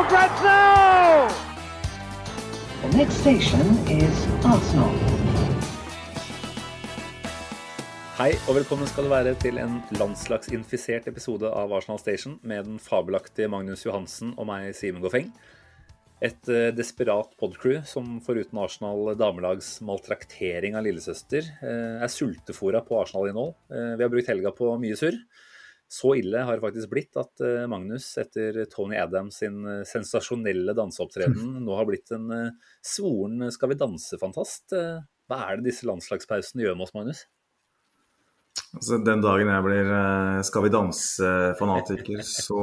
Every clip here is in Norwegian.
for grabs! The next station is Arsenal. Hei og velkommen skal du være til en landslagsinfisert episode av Arsenal Station med den fabelaktige Magnus Johansen og meg, Simen Goffeng. Et eh, desperat podcrew som foruten Arsenal damelags maltraktering av lillesøster, eh, er sultefora på Arsenal-innhold. Eh, vi har brukt helga på mye surr. Så ille har det faktisk blitt at eh, Magnus, etter Tony Adams sin eh, sensasjonelle danseopptreden, nå har blitt en eh, svoren Skal vi danse-fantast. Hva er det disse landslagspausene gjør med oss, Magnus? Altså, den dagen jeg blir Skal vi danse-fanatiker, så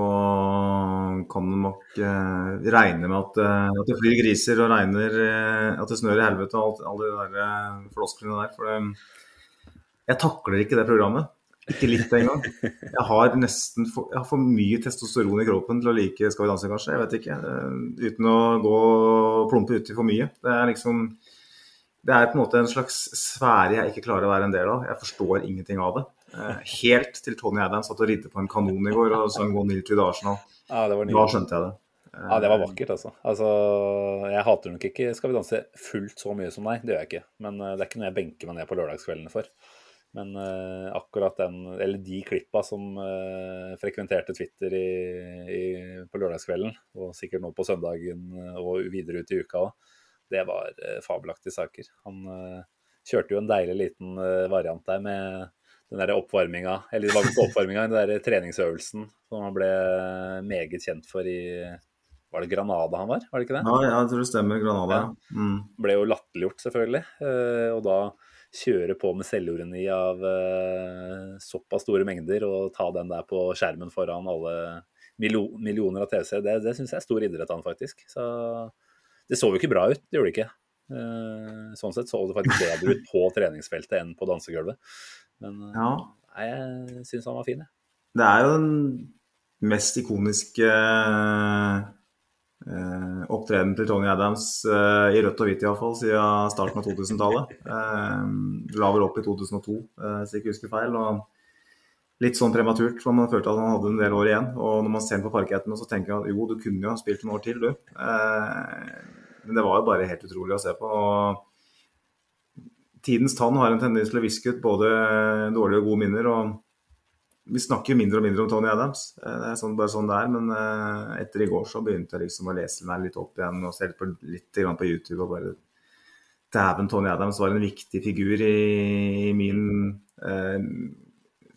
kan du nok regne med at, at det flyr griser og regner, at det snør i helvete og alle de der flosklene der. For det, jeg takler ikke det programmet. Ikke litt engang. Jeg har nesten for, jeg har for mye testosteron i kroppen til å like Skal vi danse, kanskje. Jeg vet ikke. Eh, Uten å gå og plumpe uti for mye. Det er liksom det er på en måte en slags sfære jeg ikke klarer å være en del av. Jeg forstår ingenting av det. Eh, Helt til Tony Adams satt og ridde på en kanon i går og sang One to the Arsenal. Ja, det var Da skjønte jeg det. Ja, det var vakkert, altså. altså. Jeg hater nok ikke Skal vi danse fullt så mye som deg, det gjør jeg ikke. Men eh, det er ikke noe jeg benker meg ned på lørdagskveldene for. Men uh, akkurat den, eller de klippa som uh, frekventerte Twitter i, i, på lørdagskvelden, og sikkert nå på søndagen eh, og videre ut i uka òg, det var uh, fabelaktige saker. Han kjørte jo en deilig liten variant der med den der oppvarminga, eller det var ikke oppvarminga, den der treningsøvelsen som han ble meget kjent for i Var det Granada han var, var det ikke det? Ja, jeg tror det stemmer. Granada. ja. Mm. Ble jo latterliggjort, selvfølgelig. eh, Og da kjøre på med selvironi av uh, såpass store mengder og ta den der på skjermen foran alle milo- millioner av TV-seere, det, det syns jeg er stor idrett av han faktisk. Så det så jo ikke bra ut, det gjorde det ikke. Uh, Sånn sett så det faktisk bedre ut på treningsfeltet enn på dansegulvet. Men uh, Ja. nei, jeg syns han var fin, jeg. Det er jo den mest ikoniske eh, opptredenen til Tony Adams, eh, i rødt og hvitt iallfall, siden starten av 2000-tallet. Eh, la vel opp i 2002, eh, hvis jeg ikke husker feil. og Litt sånn prematurt, for man følte at han hadde en del år igjen. Og når man ser på parketten, så tenker jeg at jo, du kunne jo ha spilt noen år til, du. Eh, men det var jo bare helt utrolig å se på. og Tidens tann har en tendens til å viske ut både dårlige og gode minner. og vi snakker jo mindre og mindre om Tony Adams. Eh, Det er sånn, bare sånn det er. Men eh, etter i går så begynte jeg liksom å lese meg litt opp igjen og se litt på, litt på YouTube. og bare Dæven, Tony Adams var en viktig figur i, i min eh,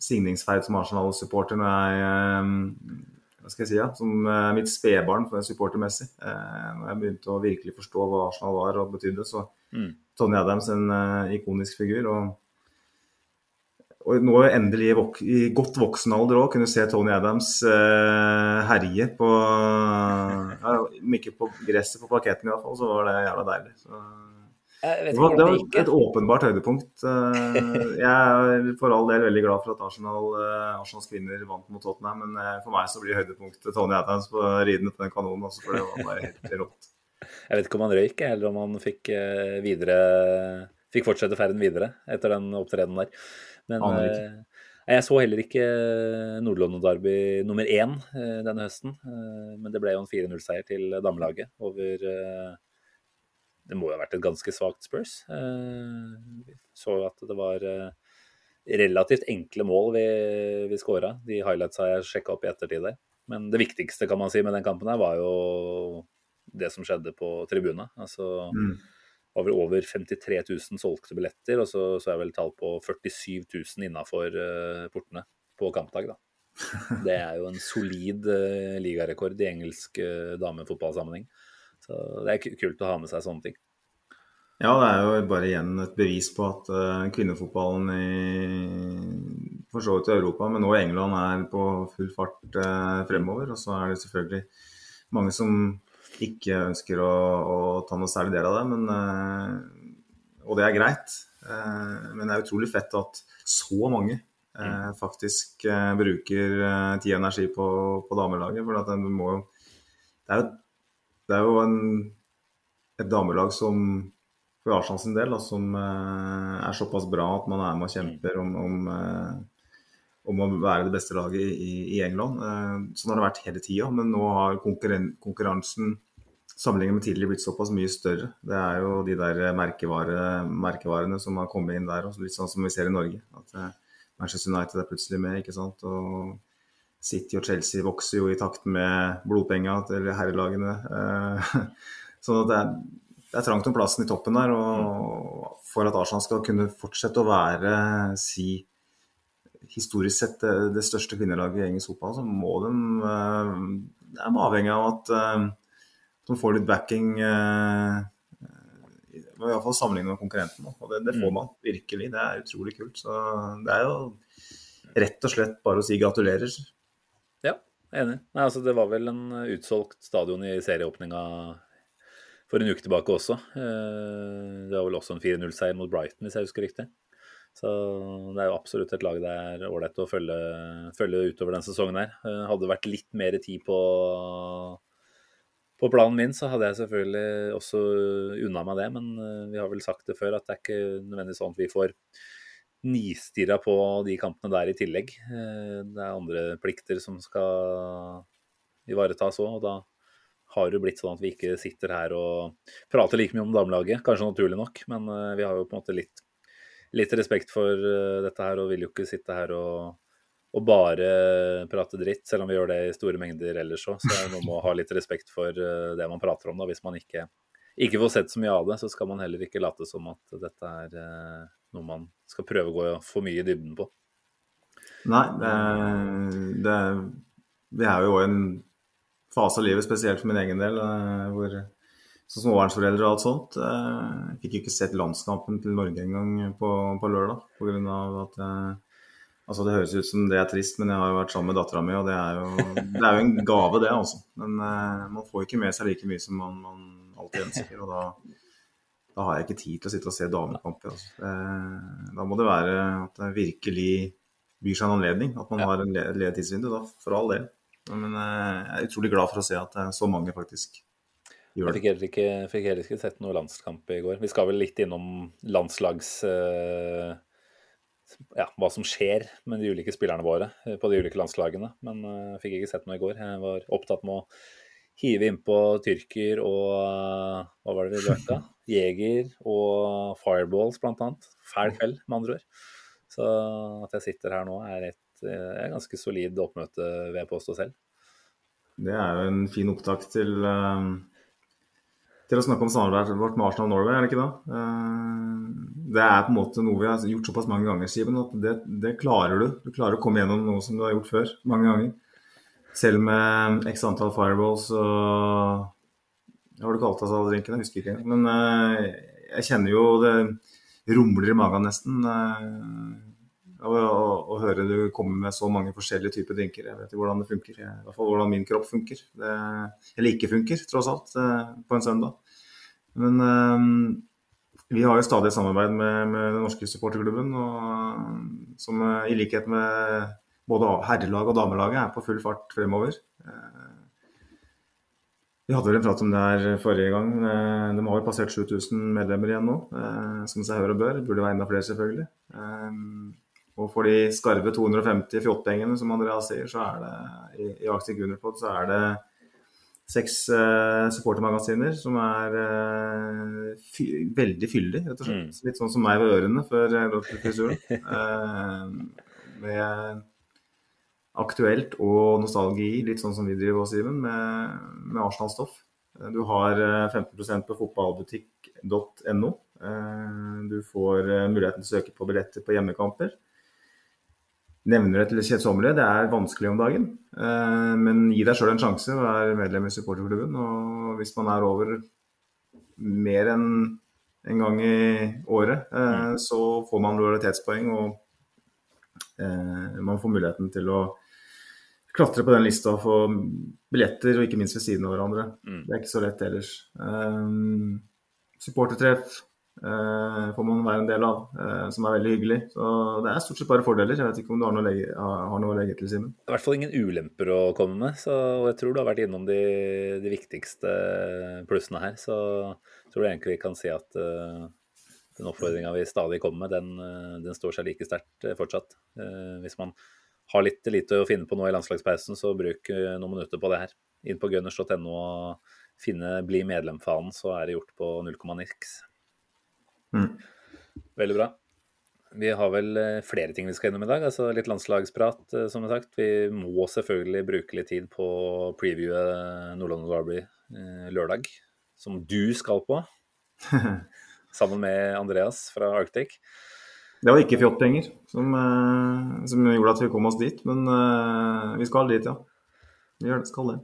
signingsferd som Arsenal-supporter når jeg eh, hva skal jeg si, ja, Som mitt spedbarn supportermessig. Eh, når jeg begynte å virkelig forstå hva Arsenal var og betydde, så Mm. Tony Adams en ikonisk figur. og og nå endelig i, vok i godt voksen alder òg kunne se Tony Adams eh, herje på ja, Om ikke på gresset, på parketten i hvert fall, så var det jævla deilig. Så, det var, det var et, et åpenbart høydepunkt. Eh, jeg er for all del veldig glad for at Arsenal, eh, Arsenals kvinner vant mot Tottenham, men eh, for meg så blir høydepunktet Tony Adams på ridende på den kanonen. Også, for det var bare helt rått. Jeg vet ikke om han røyk, eller om han fikk videre Fikk fortsette ferden videre etter den opptredenen der. Men eh, jeg så heller ikke Nord-London Derby nummer én eh, denne høsten. Eh, men det ble jo en 4-0-seier til damelaget over eh, Det må jo ha vært et ganske svakt Spurs. Eh, vi så jo at det var eh, relativt enkle mål vi, vi skåra. De highlightsa jeg sjekka opp i ettertid der. Men det viktigste kan man si med den kampen her var jo det som skjedde på tribuna. Altså Mm. Var vel over 53 000 solgte billetter, og så, så er vel tall på 47 000 innafor uh, portene på kampdag. da. Det er jo en solid uh, ligarekord i engelsk uh, damefotballsammenheng. Så det er kult å ha med seg sånne ting. Ja, det er jo bare igjen et bevis på at uh, kvinnefotballen i, for så vidt i Europa, men nå England er på full fart uh, fremover. Og så er det selvfølgelig mange som ikke ønsker å, å ta noe særlig del av det, men, eh, og det er greit. Eh, men det er utrolig fett at så mange eh, faktisk eh, bruker tid og energi på, på damelaget. For at det, må, det er jo, det er jo en, et damelag som for Arsenal sin del, da, som er såpass bra at man er med og kjemper om, om, om å være det beste laget i, i England. Sånn har det vært hele tida, men nå har konkurren konkurransen sammenlignet med tidligere blitt såpass mye større. Det er jo de der merkevare, merkevarene som har kommet inn der, litt sånn som vi ser i Norge. At Manchester United er plutselig med, ikke sant. Og City og Chelsea vokser jo i takt med blodpenga til herrelagene. sånn at det er det er trangt om plassen i toppen der. Og for at Arsenal skal kunne fortsette å være, si, historisk sett det, det største kvinnelaget i engelsk fotball, så må de de er avhengig av at de får litt backing. i hvert fall sammenlignet med konkurrenten. Og det, det, får man virkelig. Det er utrolig kult. Så det er jo rett og slett bare å si gratulerer. Ja, enig. Nei, altså, det var vel en utsolgt stadion i serieåpninga for en uke tilbake også. Eh, det var vel også en 4-0-seier mot Brighton, hvis jeg husker riktig. Så det er jo absolutt et lag det er ålreit å følge, følge, utover den sesongen her. Eh, hadde det vært litt mer tid på, på planen min, så hadde jeg selvfølgelig også unna meg det. Men eh, vi har vel sagt det før at det er ikke nødvendigvis sånn at vi får nistirra på de kampene der i tillegg. Det er andre plikter som skal ivaretas òg, og da har det blitt sånn at vi ikke sitter her og prater like mye om damelaget. Kanskje naturlig nok, men uh, vi har jo på en måte litt, litt respekt for dette her og vil jo ikke sitte her og, og, bare prate dritt, selv om vi gjør det i store mengder ellers òg. Så man må ha litt respekt for uh, det man prater om. da, Hvis man ikke, ikke, får sett så mye av det, så skal man heller ikke late som at dette er noe man skal prøve å gå for mye i dybden på. Nei, det, det, er jo en fase av livet, spesielt for min egen del, eh, hvor som småbarnsforeldre og alt sånt. Jeg fikk ikke sett landskampen til Norge engang på, på lørdag. Av at jeg, altså Det høres ut som det er trist, men jeg har jo vært sammen med dattera mi, og det er, jo, det er jo en gave, det. altså. Men uh, man får ikke med seg like mye som man, man alltid ønsker. og da, da, har jeg ikke tid til å sitte og se damekamper. Altså. Uh, da må det være at det virkelig byr seg en anledning. At man ja. har en ledig tidsvindu. Da, for all del. Men uh, jeg er utrolig glad for å se at eh, så mange faktisk det. Jeg fikk heller ikke, fikk heller ikke sett noe landskamp i går. Vi skal vel litt innom landslags... Eh, ja, hva som skjer med de ulike spillerne våre på de ulike landslagene. Men jeg fikk ikke sett noe i går. Jeg var opptatt med å hive innpå tyrker og hva var det vi drømte? Jeger og fireballs, blant annet. Fæl kveld, med andre ord. Så at jeg sitter her nå, er et er ganske solid oppmøte, vil jeg påstå selv. Det er jo en fin opptak til, eh, til å snakke om samarbeidet vårt med Arsenal Norway, er det ikke det? Eh, det er på en måte noe vi har gjort såpass mange ganger, Simen, at det, det, klarer du. Du klarer å komme gjennom noe som du har gjort før, mange ganger. Selv med x antall fireballs og Hva har du kalt altså alle drinkene? Jeg husker ikke. Men eh, jeg kjenner jo det rumler i magen nesten å høre du kommer med så mange forskjellige typer drinker. Jeg vet ikke hvordan det funker. I hvert fall hvordan min kropp funker. Det, eller ikke funker, tross alt, eh, på en søndag. Men um, vi har jo stadig samarbeid med, med den norske supporterklubben, og, som i likhet med både herrelaget og damelaget er på full fart fremover. Vi hadde vel en prat om det her forrige gang. De har jo passert 7000 medlemmer igjen nå, som seg hør og bør. Burde være enda flere, selvfølgelig. Og for de skarve 250 fjottpengene, som Andreas sier, så er det i, i Arctic Juniorpod så er det seks uh, supportermagasiner som er uh, fy, veldig fyldig, rett og slett. Mm. Litt sånn som meg ved ørene før frisuren. uh, med aktuelt og nostalgi, litt sånn som vi driver oss, Iben, med, med Arsenal-stoff. Du har 15% på fotballbutikk.no. Du får muligheten til å søke på billetter på hjemmekamper nevner det til det kjedsommelige. Det er vanskelig om dagen. Eh, men gi deg sjøl en sjanse, vær medlem i supporterklubben. Og hvis man er over mer enn en gang i året, eh, mm. så får man lojalitetspoeng og eh, man får muligheten til å klatre på den lista og få billetter, og ikke minst ved siden av hverandre. Mm. Det er ikke så lett ellers. Supportertreff får man være en del av, eh, som er veldig hyggelig. Så det er stort sett bare fordeler. Jeg vet ikke om du har noe legge, har, noe å legge til, Simen? I hvert fall ingen ulemper å komme med, så og jeg tror du har vært innom de, de viktigste plussene her. Så tror jeg egentlig vi kan si at uh, den oppfordringa vi stadig kommer med, den, eh, den står seg like sterkt eh, fortsatt. Uh, hvis man har litt lite å finne på nå i landslagspausen, så bruk eh, noen minutter på det her. Inn på gunners.no og finne bli medlem-fanen, så er det gjort på null komma niks. Mm. Veldig bra. Vi har vel eh, flere ting vi skal innom i dag. altså Litt landslagsprat, eh, som sagt. Vi må selvfølgelig bruke litt tid på å previewe Nord-London Derby eh, lørdag, som du skal på. Sammen med Andreas fra Arctic. Det var ikke fjottpenger som, eh, som gjorde at vi kom oss dit, men eh, vi skal dit, ja. Vi skal det.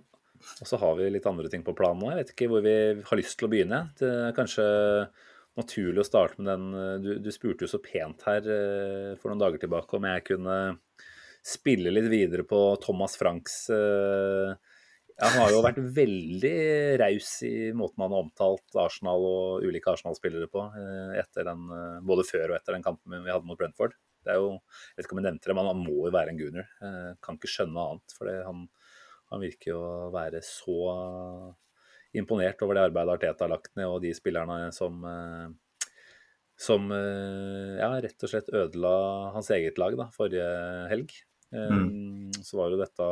Og så har vi litt andre ting på planen nå. Jeg vet ikke hvor vi har lyst til å begynne. Det er kanskje naturlig å starte med den eh, Du, du spurte jo så pent her eh, for noen dager tilbake om jeg kunne spille litt videre på Thomas Franks eh, Han har jo vært veldig raus i måten han har omtalt Arsenal og ulike Arsenal-spillere på, den, både før og etter den kampen vi hadde mot Brentford. Det er jo, Jeg vet ikke om jeg nevnte det, men han må jo være en gunner. Kan ikke skjønne noe annet. for han, han virker jo å være så imponert over det arbeidet Arteta har lagt ned, og de spillerne som eh, som eh, ja, rett og slett ødela hans eget lag da, forrige helg. Eh, Så var jo dette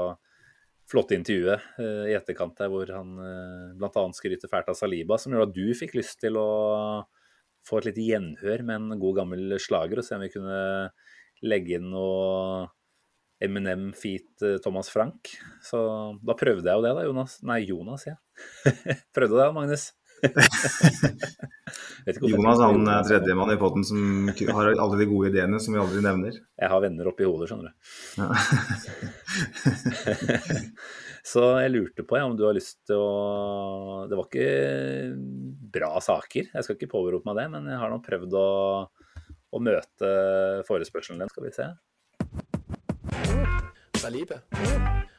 flotte intervjuet i etterkant der hvor han eh, bl.a. skryter fælt av Saliba, som gjorde at du fikk lyst til å få et lite gjenhør med en god gammel slager, og se om vi kunne legge inn noe Eminem feat eh, Thomas Frank. Så da prøvde jeg jo det, da, Jonas. Nei, Jonas, ja. prøvde det, Magnus. Det er Jonas han Jonas. er tredjemann i poden som har alle de gode ideene som vi aldri nevner. Jeg har venner oppi hodet, skjønner du. Ja. Så jeg lurte på ja, om du har lyst til å Det var ikke bra saker, jeg skal ikke påberope meg det, men jeg har nå prøvd å, å møte forespørselen din, skal vi se. Saliba.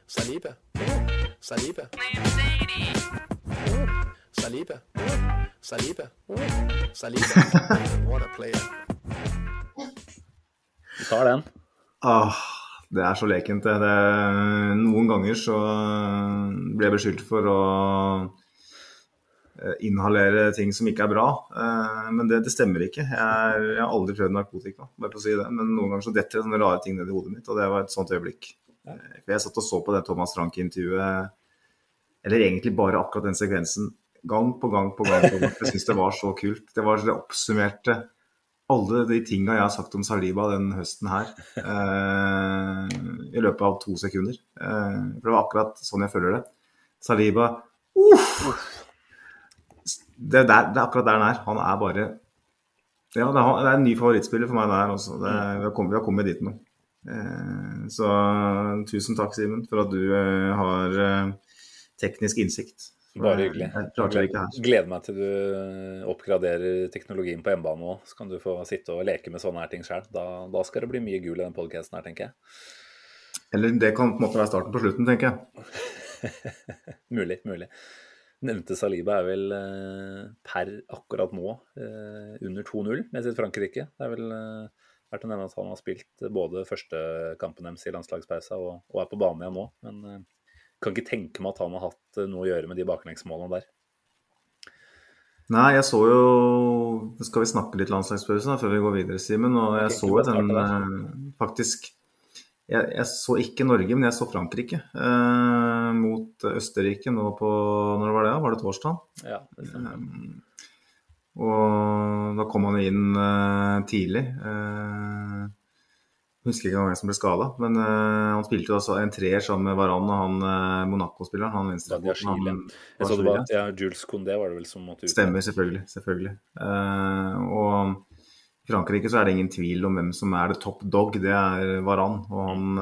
Saliba. Saliba. Saliba. Saliba. Saliba. What a player. Vi tar den. Ah, det er så lekent, det. det. Noen ganger så ble jeg beskyldt for å eh, inhalere ting som ikke er bra. Eh, Men det, det stemmer ikke. Jeg, er, jeg har aldri prøvd narkotika, bare for å si det. Men noen ganger så detter det sånne rare ting ned i hodet mitt, og det var et sånt øyeblikk. For jeg satt og så på det Thomas Frank-intervjuet, eller egentlig bare akkurat den sekvensen, gang på gang på gang. på gang. Jeg syns det var så kult. Det var det oppsummerte alle de tinga jeg har sagt om Saliba den høsten her, eh, i løpet av to sekunder. Eh, for det var akkurat sånn jeg føler det. Saliba uff! Det, der, det er akkurat der han er. Han er bare Ja, er, det er en ny favorittspiller for meg der også. Det, vi, har kommet, vi har kommet dit nå. Eh, så tusen takk, Simen, for at du eh, har eh, teknisk innsikt. Bare hyggelig. Jeg. Gleder meg til du oppgraderer teknologien på hjemmebane òg. Så kan du få sitte og leke med sånne her ting sjøl. Da, da skal det bli mye gul i den podkasten her, tenker jeg. Eller det kan på en måte være starten på slutten, tenker jeg. Mulig, mulig. Nevnte Saliba er vel per akkurat nå under 2-0 med sitt Frankrike. Det er vel verdt å nevne at han har spilt både første kampen deres i landslagspausa og, og er på banen igjen nå. Men eh, kan ikke tenke meg at han har hatt eh, noe å gjøre med de baklengsmålene der. Nei, jeg så jo Skal vi snakke litt landslagspause da, før vi går videre, Simen? Og jeg så jo den eh, faktisk jeg, jeg så ikke Norge, men jeg så Frankrike eh, mot Østerrike nå på Når var det? Var det torsdag? Ja, det stemmer. Og da kom han inn uh, tidlig. Uh, husker ikke hvem som ble skada, men uh, han spilte jo altså en treer sammen med Varan og han uh, Monaco-spilleren. Han venstrefoten. Han- Jeg så det var, ja, Jules Condé var det vel som måtte ut. Stemmer, selvfølgelig. selvfølgelig. Og i Frankrike så er det ingen tvil om hvem som er the top dog. Det er Varan. Og han,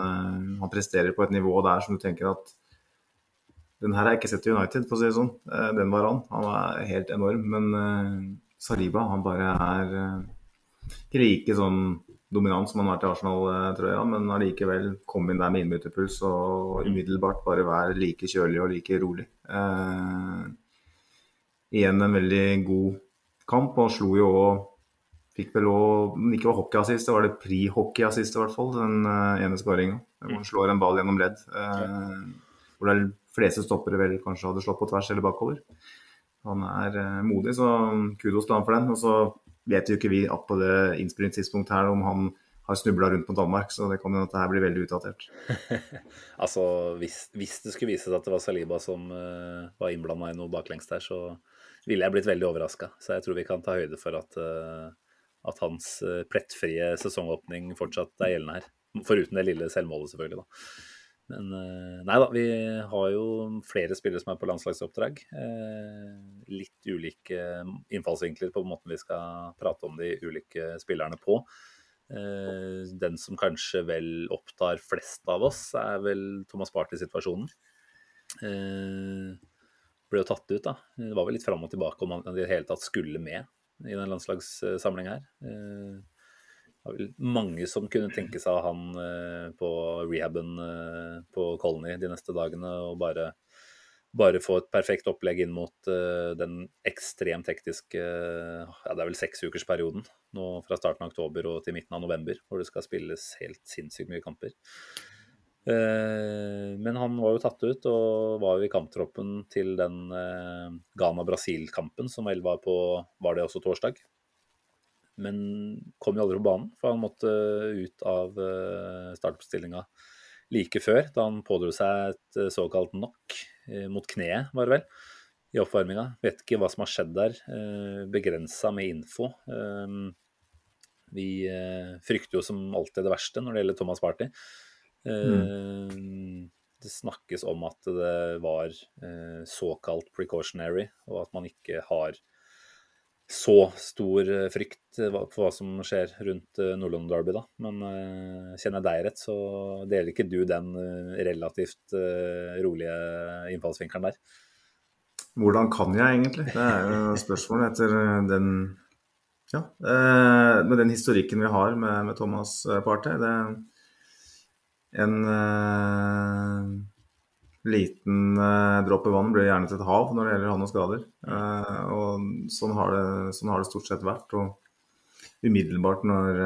han presterer på et nivå der som du tenker at den her har jeg ikke sett i United, for å si det sånn. Den var Han er helt enorm. Men Saliba, han bare er eh, ikke like sånn dominant som han har vært i Arsenal-trøya, men allikevel komme inn der med innbytterpuls og umiddelbart bare være like kjølig og like rolig. Eh, igjen en veldig god kamp, og slo jo òg Fikk vel òg, om det ikke var hockeyassist, det var det pri-hockeyassist i hvert fall, den uh, ene skåringa. Han slår en ball gjennom ledd. Eh, hvor de fleste stoppere vel kanskje hadde slått på tvers eller bakover. Han er uh, modig, så kudos til han for den. Og så vet jo ikke vi at på det innspillingstidspunktet her om han har snubla rundt på Danmark, så det kan hende at det her blir veldig utdatert. altså, hvis, hvis, det skulle vise seg at det var Saliba som uh, var innblanda i noe baklengs der, så ville jeg blitt veldig overraska. Så jeg tror vi kan ta høyde for at, uh, at hans uh, plettfrie sesongåpning fortsatt er gjeldende her. Foruten det lille selvmålet, selvfølgelig. da. Men nei da, vi har jo flere spillere som er på landslagsoppdrag. litt ulike innfallsvinkler på måten vi skal prate om de ulike spillerne på. Den som kanskje vel opptar flest av oss, er vel Thomas Party-situasjonen. Ble jo tatt ut, da. Det var vel litt fram og tilbake om han i det hele tatt skulle med i den landslagssamlinga her. Var vel mange som kunne tenke seg han på rehaben på Colony de neste dagene og bare, bare få et perfekt opplegg inn mot den ekstremt hektiske ja, det er vel seksukersperioden nå fra starten av oktober og til midten av november, hvor det skal spilles helt sinnssykt mye kamper. Men han var jo tatt ut og var jo i kamptroppen til den Ghana-Brasil-kampen, som vel var på Var det også torsdag? Men kom jo aldri på banen, for han måtte ut av startoppstillinga like før, da han pådro seg et såkalt knock mot kneet, var det vel, i oppvarminga. Vet ikke hva som har skjedd der. Begrensa med info. Vi frykter jo som alltid det verste når det gjelder Thomas Party. Mm. Det snakkes om at det var såkalt precautionary, og at man ikke har så stor frykt for hva som skjer rundt Nordland Derby, da. Men kjenner jeg deg rett, så deler ikke du den relativt rolige innfallsvinkelen der. Hvordan kan jeg egentlig? Det er jo spørsmålet etter den ja, med den historikken vi har med, med Thomas Partey. Det er en liten eh, dropp i vann blir gjerne til et hav når det gjelder han og skader. Eh, og sånn har, det, sånn har, det, stort sett vært. Og umiddelbart når,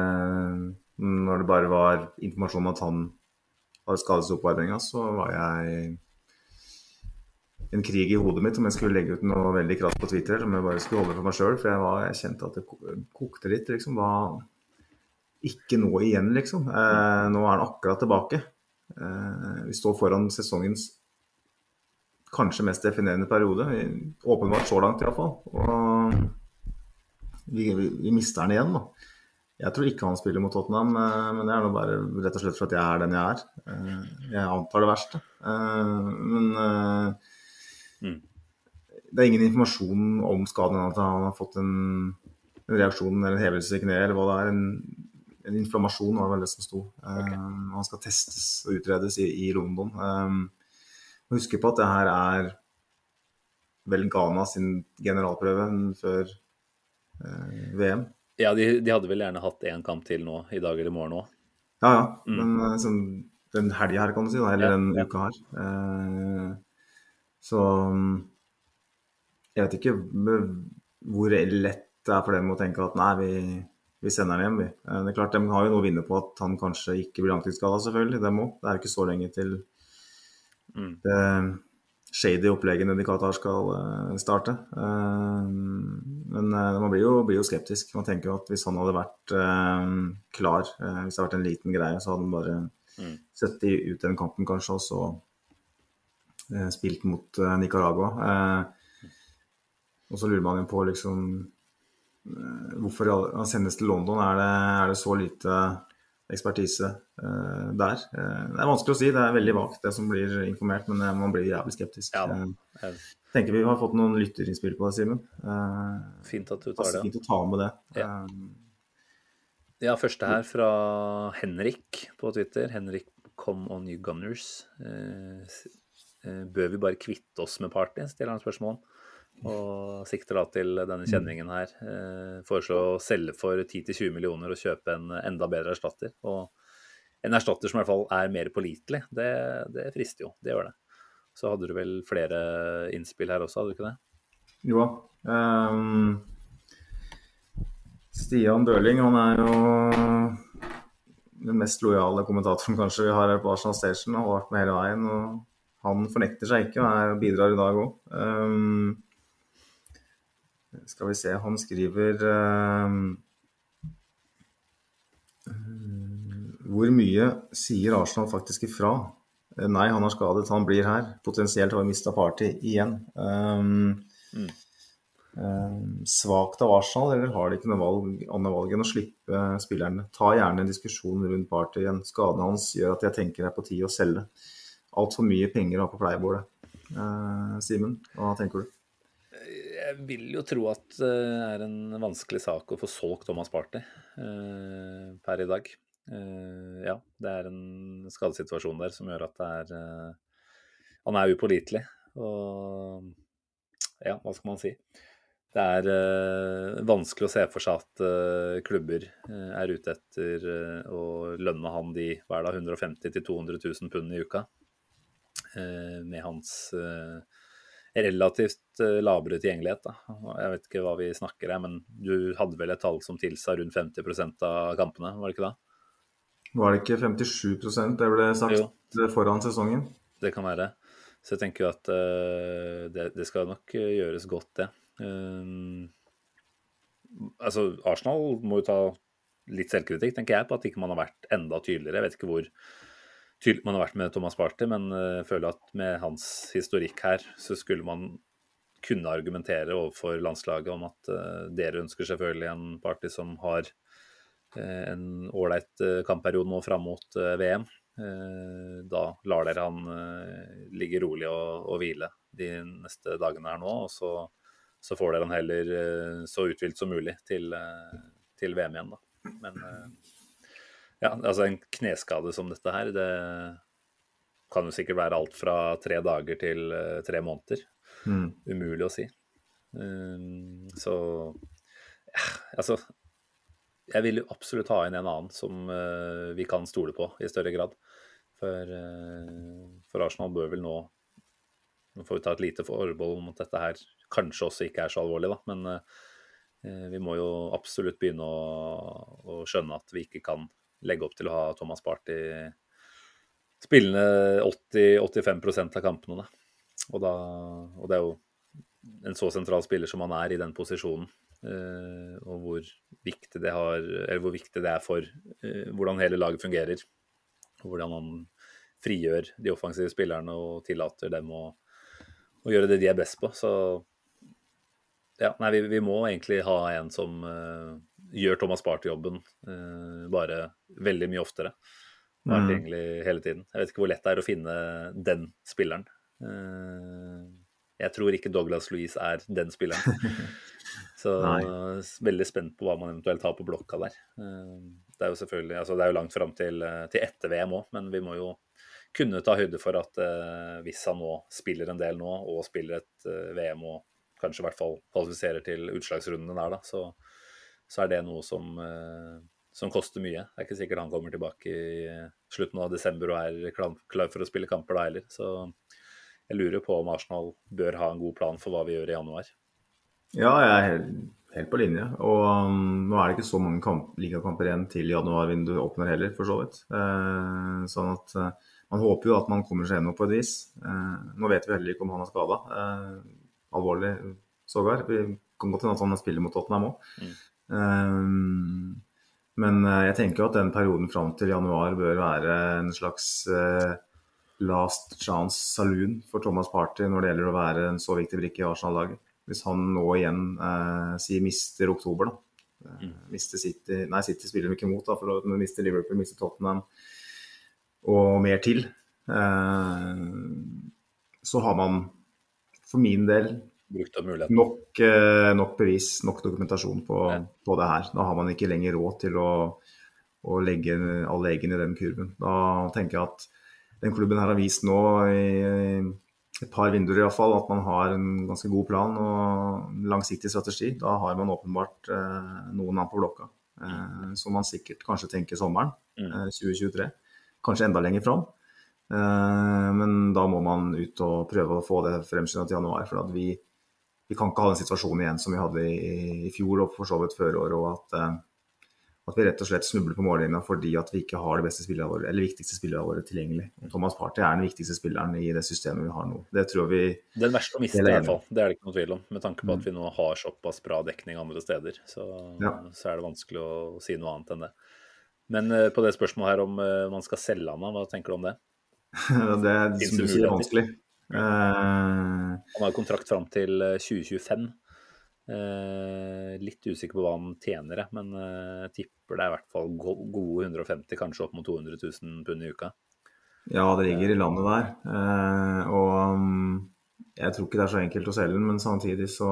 når det bare var informasjon om at han hadde skadet seg oppvarminga, så var jeg en krig i hodet mitt om jeg skulle legge ut noe veldig krass på Twitter eller om jeg bare skulle holde for meg sjøl. For jeg, var, jeg, kjente at det kokte litt. liksom, var ikke nå igjen, liksom. Eh, nå er han akkurat tilbake. Eh, vi står foran sesongens kanskje mest definerende periode. Åpenbart så langt, iallfall. Og vi, vi, vi, mister han igjen, da. Jeg tror ikke han spiller mot Tottenham, eh, men det er nå bare rett og slett for at jeg er den jeg er. Eh, jeg antar det verste. Eh, men mm. det er ingen informasjon om skaden, at han har fått en, en reaksjon eller en hevelse i kneet, eller hva det er. En, en inflammasjon var vel det som sto. Okay. Han skal testes og utredes i, i London. Um, husk på at det her er vel Ghana sin generalprøve før eh, VM. Ja, de, de, hadde vel gjerne hatt én kamp til nå, i dag eller i morgen òg. Ja, ja. Mm. Men som, den helga her, kan du si, da, eller ja, den ja. uka her. Eh, så jeg vet ikke hvor lett det er for dem å tenke at nei, vi vi sender ham hjem, vi. Eh, det er klart, De har jo noe å vinne på at han kanskje ikke blir langtidsskada, selvfølgelig. Dem òg. Det er jo ikke så lenge til mm. det shady oppleggene de Qatar skal uh, starte. Uh, men uh, man blir jo, blir jo, skeptisk. Man tenker jo at hvis han hadde vært klar, hvis det hadde vært en liten greie, så hadde han bare mm. sett ut den kampen kanskje, og så spilt mot Nicaragua. og så lurer man jo på liksom Eh, hvorfor han sendes til London? Er det, er det så lite ekspertise uh, der? Uh, det er vanskelig å si, det er veldig vagt det som blir informert, men uh, man blir jævlig skeptisk. Ja, jeg tenker vi har fått noen lytterinnspill på det, Simen. fint at du tar det. Fint å ta med det. Ja. ja, første her fra Henrik på Twitter. Henrik come on you gunners. bør vi bare kvitte oss med party, stiller han spørsmål om. Og sikter da til denne kjenningen her. Eh, foreslå å selge for 10-20 millioner og kjøpe en enda bedre erstatter. Og en erstatter som i hvert fall er mer pålitelig, det, det frister jo. Det gjør det. Så hadde du vel flere innspill her også, hadde du ikke det? Jo da. Um, Stian Døling, han er jo den mest lojale kommentatoren kanskje vi har her på Arsenal Station. Han har vært med hele veien. og Han fornekter seg ikke og bidrar i dag òg. Skal vi se, han skriver ehm, Hvor mye sier Arsenal faktisk ifra? Eh, Nei, han er skadet, han blir her. Potensielt har vi mista Party igjen. Um, um, svakt av Arsenal, eller har de ikke noe valg, annet valg enn å slippe spillerne? Ta gjerne en diskusjon rundt Party igjen. Skaden hans gjør at jeg tenker det er på tide å selge. Altfor mye penger å ha på pleiebordet. Uh, Simen, hva tenker du? Jeg vil jo tro at det er en vanskelig sak å få solgt Thomas Party eh, per i dag. Eh, ja, det er en skadesituasjon der som gjør at det er eh, Han er upålitelig. Og ja, hva skal man si? Det er eh, vanskelig å se for seg at eh, klubber eh, er ute etter å lønne han de hver dag 150 000-200 000 pund i uka. med hans eh, relativt lavere labre tilgjengelighet. Da. Jeg vet ikke hva vi snakker om, men du hadde vel et tall som tilsa rundt 50% av kampene, var det ikke det? Var det ikke 57% det ble sagt Jo. foran sesongen? Det kan være. Så jeg tenker jo at uh, det, det skal nok eh, gjøres godt, det. Um, altså, Arsenal må jo ta litt selvkritikk, tenker jeg, på at ikke man har vært enda tydeligere. Jeg vet ikke hvor tydelig man har vært med Thomas Party, men eh, jeg føler at med hans historikk her, så skulle man kunne argumentere overfor landslaget om at eh, dere ønsker selvfølgelig en Party som har eh, en ålreit kampperiode nå fram mot eh, VM. Eh, da lar dere han eh, ligge rolig og, og hvile de neste dagene her nå, og så, så får dere han heller eh, så uthvilt som mulig til, eh, til VM igjen, da. Men eh, ja, altså en kneskade som dette her, det kan jo sikkert være alt fra tre dager til eh, tre måneder. Mm. Umulig å si. Um, så ja, altså Jeg vil jo absolutt ha inn en annen som eh, vi kan stole på i større grad. For, eh, for Arsenal bør vel nå Nå får vi ta et lite forbehold om at dette her kanskje også ikke er så alvorlig, da. Men vi må jo absolutt begynne å, å skjønne at vi ikke kan legge opp til å ha Thomas Party spillende 80-85% av kampene. Og, da, og det er jo en så sentral spiller som han er i den posisjonen, eh, og hvor viktig, det har, hvor viktig det er for eh, hvordan hele laget fungerer. Og hvordan han frigjør de offensive spillerne og tillater dem å, å gjøre det de er best på. Så ja, nei, vi, vi må egentlig ha en som eh, gjør Thomas Party-jobben eh, bare veldig mye oftere. Og er Mm. tilgjengelig hele tiden. Jeg vet ikke hvor lett det er å finne den spilleren. Eh, jeg tror ikke Douglas Louise er den spilleren. Så veldig spent på hva man eventuelt har på blokka der. Eh, Det er jo selvfølgelig, altså det er jo langt fram til, eh, til etter VM òg, men vi må jo kunne ta høyde for at eh, hvis han nå spiller en del nå, og spiller et VM og kanskje i hvert fall kvalifiserer til utslagsrundene der, da, så, så er det noe som, eh, som koster mye. Det er ikke sikkert han kommer tilbake i eh, slutten av desember og er klar, for å spille kamper da heller. Så jeg lurer på om Arsenal bør ha en god plan for hva vi gjør i januar. Ja, jeg er helt, helt på linje. Og um, nå er det ikke så mange kamp, ligakamper igjen til januarvinduet åpner heller, for så vidt. Eh, sånn at eh, man håper jo at man kommer seg gjennom på et vis. Eh, nå vet vi heller ikke om han er skada. Alvorlig sågar. Vi kan godt hende at han spiller mot Tottenham òg. Mm. Men eh, jeg tenker jo at den perioden fram til januar bør være en slags eh, last chance saloon for Thomas Party når det gjelder å være en så viktig brikke i Arsenal-laget. Hvis han nå igjen eh, sier mister oktober, da. Mm. Mister City Nei, City spiller de ikke mot, da, for å mister Liverpool, mister Tottenham og mer til. Eh, så har man for min del. Nok, eh, nok bevis, nok dokumentasjon på, Ja. på det her. Da har man ikke lenger råd til å, å legge alle egen i den kurven. Da tenker jeg at den klubben her har vist nå i et par vinduer iallfall, at man har en ganske god plan og langsiktig strategi. Da har man åpenbart eh, noen navn på blokka. Eh, som man sikkert kanskje tenker sommeren eh, 2023. Kanskje enda lenger fram. Eh, men da må man ut og prøve å få det fremskynda til januar. For at vi, vi kan ikke ha den situasjonen igjen som vi hadde i, i fjor og for så vidt før år. og at eh, at vi rett og slett snubler på mållinja fordi at vi ikke har det beste spillerne våre, eller viktigste spillerne våre tilgjengelig. Thomas Party er den viktigste spilleren i det systemet vi har nå. Det tror vi Den verste å miste, i hvert fall. Det er det ikke noe tvil om. Med tanke på at vi nå har såpass bra dekning andre steder, så, Ja. så er det vanskelig å si noe annet enn det. Men eh, på det spørsmålet her om eh, man skal selge han, hva tenker du om det? Det er som du sier, vanskelig. Eh, Han har jo kontrakt fram til eh, 2025. Eh, litt usikker på hva han tjener, men eh, tipper det er i hvert fall gode 150, kanskje opp mot 200 000 pund i uka. ja, det ligger i landet der. Eh, og um, jeg tror ikke det er så enkelt å selge den, men samtidig så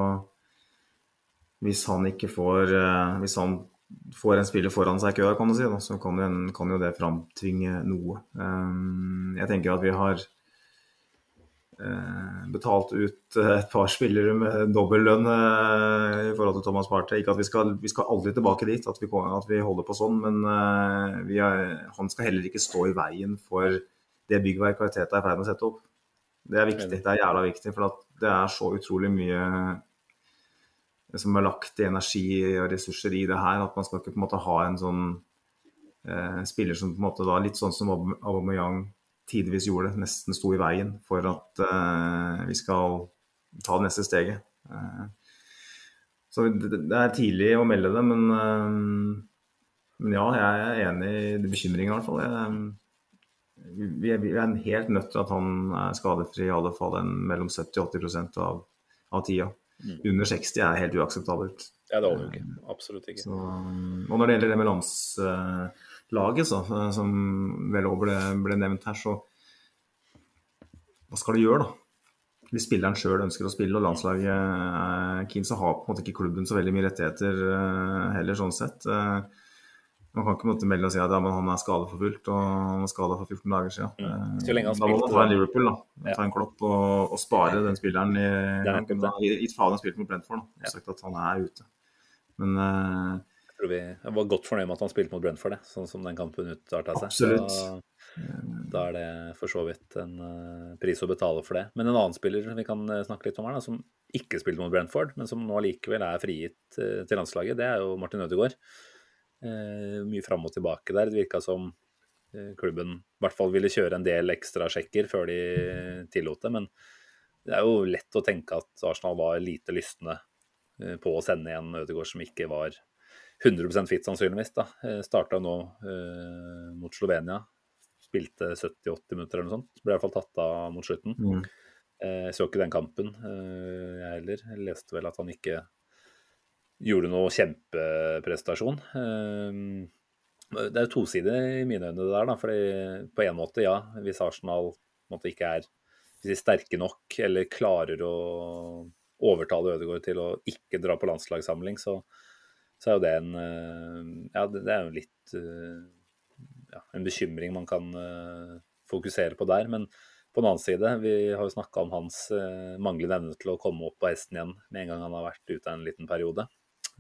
Hvis han ikke får eh, Hvis han får en spiller foran seg i køa, kan du si, så kan, jo det framtvinge noe. Eh, jeg tenker at vi har eh, betalt ut eh, et par spillere med dobbel lønn eh, i forhold til Thomas Partey. Ikke at vi skal, vi skal aldri tilbake dit, at vi, at vi holder på sånn, men eh, vi er, han skal heller ikke stå i veien for det byggverket Teta er i ferd med å sette opp. Det er viktig. Det er jævla viktig, for at det er så utrolig mye som er lagt i energi og ressurser i det her, at man skal ikke på en måte ha en sånn eh, spiller som på en måte da, litt sånn som Aub- Aubameyang tidvis gjorde, nesten sto i veien for at uh, vi skal ta det neste steget. Uh, så det, det er tidlig å melde det, men, uh, men ja, jeg er enig i bekymringen i hvert fall. Jeg, vi, er, vi er helt nødt til at han er skadefri i alle fall en mellom 70-80% av, av tida. Under 60 er helt uakseptabelt. Ja, det holder jo ikke. Absolutt ikke. Så, og når det gjelder det med landslaget, så, som vel òg ble, ble nevnt her, så hva skal du gjøre, da? Hvis spilleren sjøl ønsker å spille og landslaget er keen, så har på en måte ikke klubben så veldig mye rettigheter eh, heller, sånn sett. Eh, Man kan ikke måtte melde og si at ja, men han er skadeforfulgt og han var skada for 14 dager siden. Mm. Eh, Så lenge han Da må man ta en. Liverpool, da. Ja. Ta en klopp og, og spare den spilleren i, Gitt faen han spilte mot Brentford. Da. Ja. Og sagt at han er ute. Men eh, Jeg tror vi jeg var godt fornøyd med at han spilte mot Brentford, det, sånn som den kampen utarta seg. Absolutt. Da, da er det for så vidt en uh, pris å betale for det. Men en annen spiller vi kan eh, snakke litt om her, da, som ikke spilte mot Brentford, men som nå likevel er frigitt uh, til landslaget, det er jo Martin Ødegaard. Uh, mye fram og tilbake der. Det virka som klubben i hvert fall ville kjøre en del ekstra sjekker før de tillot det. Men det er jo lett å tenke at Arsenal var lite lystne på å sende igjen Ødegaard som ikke var 100 fit, sannsynligvis. da. Starta nå eh, mot Slovenia. Spilte 70-80 minutter eller noe sånt. Ble i hvert fall tatt av mot slutten. mm. Eh, Jeg så ikke den kampen, eh, jeg heller. Jeg leste vel at han ikke gjorde noe kjempeprestasjon. Eh, Det er jo tosidig i mine øyne, det der. da, fordi På en måte, ja. Hvis Arsenal måte ikke er hvis de er sterke nok eller klarer å overtale Ødegaard til å ikke dra på landslagssamling, så, så er jo det en eh, Ja, det, er jo litt eh, ja, en bekymring man kan eh, fokusere på der. Men på den annen side, vi har jo snakka om hans manglende evne til å komme opp på hesten igjen med en gang han har vært ute en liten periode.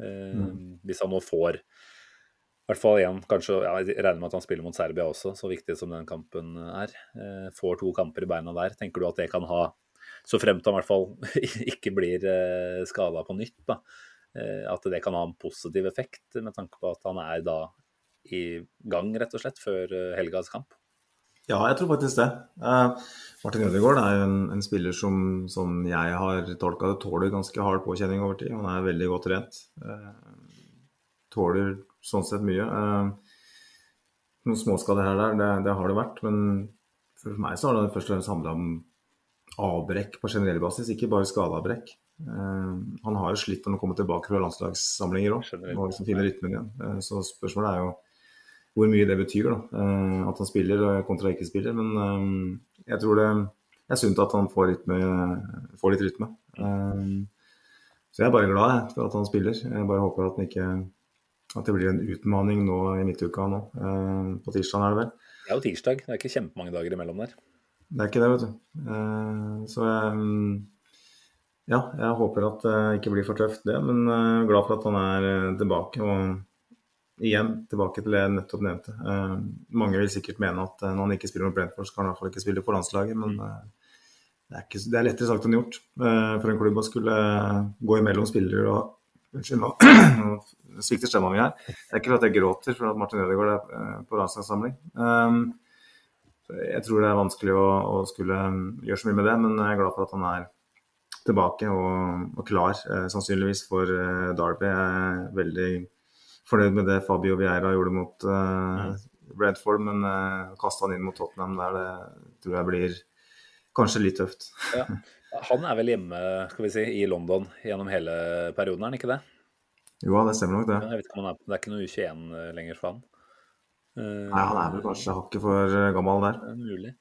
Mm. Hvis han nå får i hvert fall igjen, kanskje, ja, Jeg regner med at han spiller mot Serbia også, så viktig som den kampen er. Eh, får to kamper i beina der. Tenker du at det kan ha, så fremt han i hvert fall ikke blir skada på nytt, da, at det kan ha en positiv effekt, med tanke på at han er da i gang, rett og slett, før eh, helgas kamp? Ja, jeg tror faktisk det. Eh, Martin Ødegaard er jo en, en spiller som, som jeg har tolka det, tåler ganske hard påkjenning over tid. Han er veldig godt trent. Eh, tåler sånn sett mye. Eh, noen småskader her og der, det, det har det vært. Men for meg så har det først og fremst handla om avbrekk på generell basis, ikke bare skadeavbrekk. Eh, han har jo slitt med å komme tilbake fra landslagssamlinger òg, og liksom finne rytmen igjen. Eh, så spørsmålet er jo hvor mye det betyr, da. eh, At han spiller kontra ikke spiller. Men jeg tror det er sunt at han får, rytme, får litt rytme. Så jeg er bare glad for at han spiller. Jeg bare håper at, ikke, at det blir en utmaning nå i midtuka nå. På tirsdag er det vel. Det er jo tirsdag, det er ikke kjempemange dager imellom der. Det er ikke det, vet du. Så jeg Ja, jeg håper at det ikke blir for tøft, det. Men jeg er glad for at han er eh, tilbake. Og igjen tilbake til det jeg nettopp nevnte. Eh, mange vil sikkert mene at når han ikke spiller med Brentford, så kan han i hvert fall ikke spille på landslaget. Men det er, ikke, det er lettere sagt enn gjort for en klubb å skulle gå imellom spillere og Unnskyld, nå svikter stemma mi her. Det er ikke for at jeg gråter for at Martin Ødegaard er på landslagssamling. Jeg tror det er vanskelig å, å, skulle gjøre så mye med det, men jeg er glad for at han er tilbake og, og klar, eh, sannsynligvis for eh, Derby. Jeg er veldig fornøyd med det Fabio Vieira gjorde mot eh, Brentford, men eh, kaste han inn mot Tottenham der, det tror jeg blir kanskje litt tøft. Ja. Han er vel hjemme skal vi si, i London gjennom hele perioden, er han ikke det? Jo, det stemmer nok det. Jeg vet ikke om han er, Det er ikke noe U21 lenger for han? Nei, han er vel kanskje hakket for gammel der. Er mulig.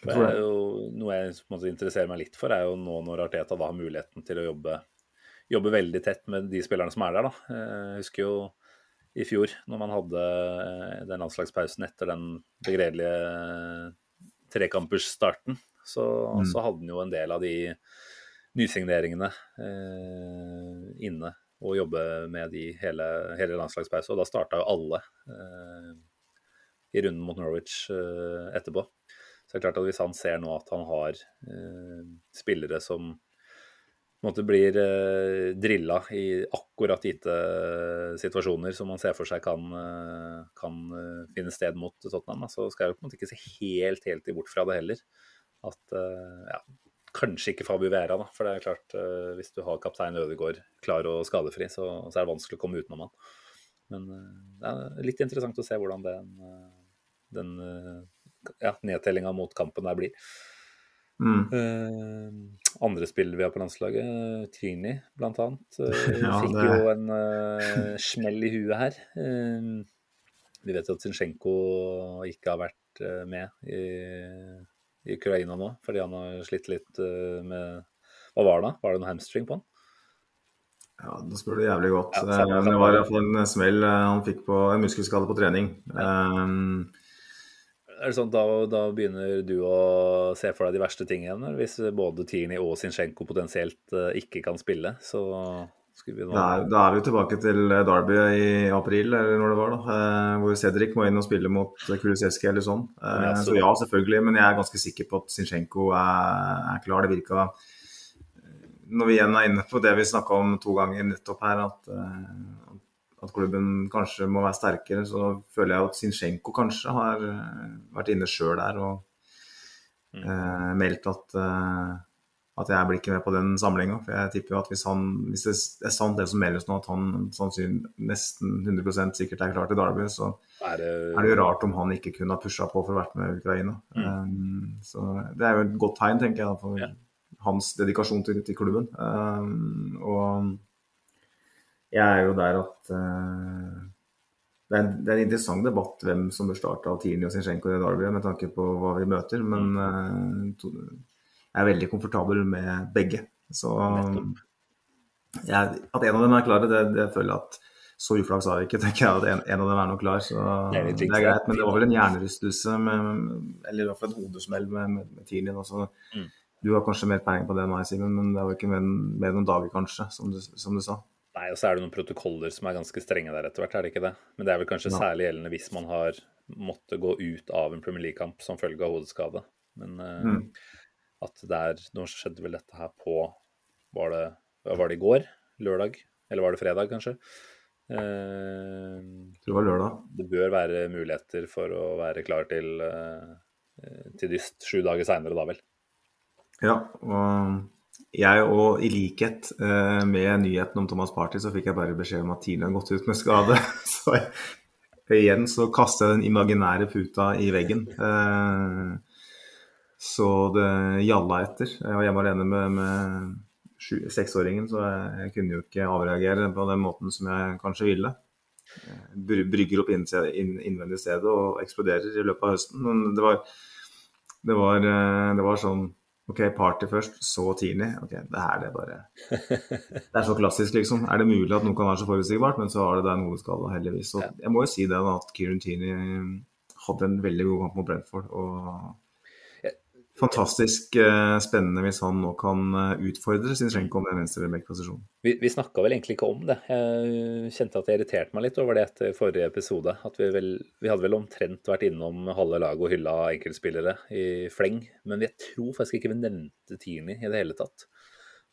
Det er jo, noe jeg måte, interesserer meg litt for, er jo nå når Arteta da har muligheten til å jobbe, jobbe veldig tett med de spillerne som er der. da. Jeg husker jo i fjor, når man hadde eh, den landslagspausen etter den begredelige trekampersstarten, så, mm. så hadde han jo en del av de nysigneringene eh, inne og jobbe med de hele, hele landslagspause. Og da starta jo alle. Eh, i runden mot Norwich eh, etterpå. Så det er klart at hvis han ser nå at han har eh, spillere som måte blir eh, drilla i akkurat gitte situasjoner som man ser for seg kan, kan finne sted mot Tottenham, så skal jeg på en måte ikke se helt, helt bort fra det heller. At ja, kanskje ikke Fabio Vera, da. For det er klart, hvis du har kaptein Ødegaard klar og skadefri, så, så, er det vanskelig å komme utenom han. Men det er litt interessant å se hvordan den den eh, ja, nedtellinga mot kampen der blir. Mm. Uh, andre spillere vi har på landslaget, Trini bl.a., uh, ja, fikk det... jo en uh, smell i huet her. Vi vet jo at Zinsjenko ikke har vært med i, i, Ukraina nå, fordi han har slitt litt med Hva var det? da? Var det noe hamstring på han? Ja, det spør du jævlig godt. Ja, det, det var iallfall en smell han fikk på en muskelskade på trening. Ja. Um, er det sånn da, da begynner du å se for deg de verste tingene? Hvis både Tierney og Zinchenko potensielt uh, ikke kan spille, så skulle vi nå da, er vi tilbake til eh, Derby i april, eller når det var, da. Uh, hvor Cedric må inn og spille mot Kulusevski eller sånn. Ja, så. så ja, selvfølgelig. Men jeg er ganske sikker på at Zinchenko er, er klar. Det virka Når vi igjen er inne på det vi snakka om to ganger nettopp her, at at klubben kanskje må være sterkere, så føler jeg at Zinchenko kanskje har eh, vært inne sjøl der og mm. eh, meldt at, eh, at jeg blir ikke med på den samlinga. For jeg tipper jo at hvis, han, hvis det er sant det som meldes nå, at han sannsynlig nesten 100% sikkert er klar til Derby, så er det... er det jo rart om han ikke kunne ha pusha på for å være med Ukraina. Mm. Um, så det er jo et godt tegn, tenker jeg, for ja. hans dedikasjon til, til klubben. Um, og jeg er jo der at uh, det, er en, det, er en, interessant debatt hvem som bør starte av Tini og Zinchenko i Derby, med tanke på hva vi møter. Men uh, to, jeg er veldig komfortabel med begge. Så jeg, at en av dem er klare, det, det føler jeg at så uflaks har vi ikke, tenker jeg at en, en, av dem er nok klar. Så det er, det er greit. Men det var vel en hjernerystelse, eller i hvert fall et hodesmell med, med, med Tini. Mm. Du har kanskje mer penger på det enn meg, Simen, men det var ikke mer, mer noen dager, kanskje, som du, som du sa. Nei, og så er det noen protokoller som er ganske strenge der etter hvert, er det ikke det? Men det er vel kanskje ja. særlig gjeldende hvis man har måttet gå ut av en Premier League-kamp som følge av hodeskade. Men uh, mm. at det er Nå skjedde vel dette her på Var det, var det i går? Lørdag? Eller var det fredag, kanskje? Uh, jeg tror det var lørdag. Det bør være muligheter for å være klar til, uh, til dyst sju dager seinere, da vel. Ja, og jeg og i likhet uh, med nyheten om Thomas Party, så fikk jeg bare beskjed om at Tine har gått ut med skade. så jeg, igjen så kaster jeg den imaginære puta i veggen. Uh, så det gjalla etter. Jeg var hjemme alene med, med seksåringen, så jeg, jeg, kunne jo ikke avreagere på den måten som jeg kanskje ville. Brygger opp innvendig stedet og eksploderer i løpet av høsten. Men det var, det var, eh, det var sånn OK, party først, så tidlig. OK, det her det er bare Det er så klassisk, liksom. Er det mulig at noe kan være så forutsigbart? Men så har det der noe skala, heldigvis. Så jeg må jo si det da, at Kieran Tini hadde en veldig god kamp mot Brentford. og fantastisk eh, spennende hvis han nå kan eh, utfordre Zinchenko om den venstre back-posisjonen. Vi, vi snakka vel egentlig ikke om det. Jeg kjente at det irriterte meg litt over det etter forrige episode. At vi, vel, vi hadde vel omtrent vært innom halve laget og hylla enkeltspillere i fleng. Men jeg tror faktisk ikke vi nevnte Tierney i det hele tatt.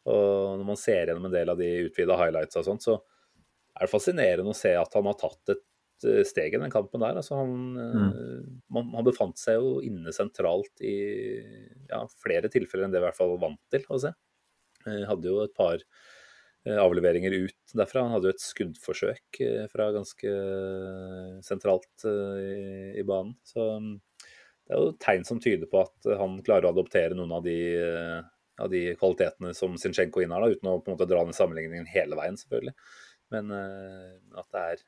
Og når man ser gjennom en del av de utvida highlights og sånt, så er det fascinerende å se at han har tatt et steg i den kampen der. Altså han, mm. man, han, befant seg jo inne sentralt i ja, flere tilfeller enn det vi i hvert fall vant til å se. Eh, hadde jo et par avleveringer ut derfra. Han hadde jo et skuddforsøk fra ganske sentralt i, i banen. Så mm, det er jo tegn som tyder på at han klarer å adoptere noen av de av de kvalitetene som Zinchenko innehar, uten å på en måte dra den sammenligningen hele veien, selvfølgelig. Men at det er,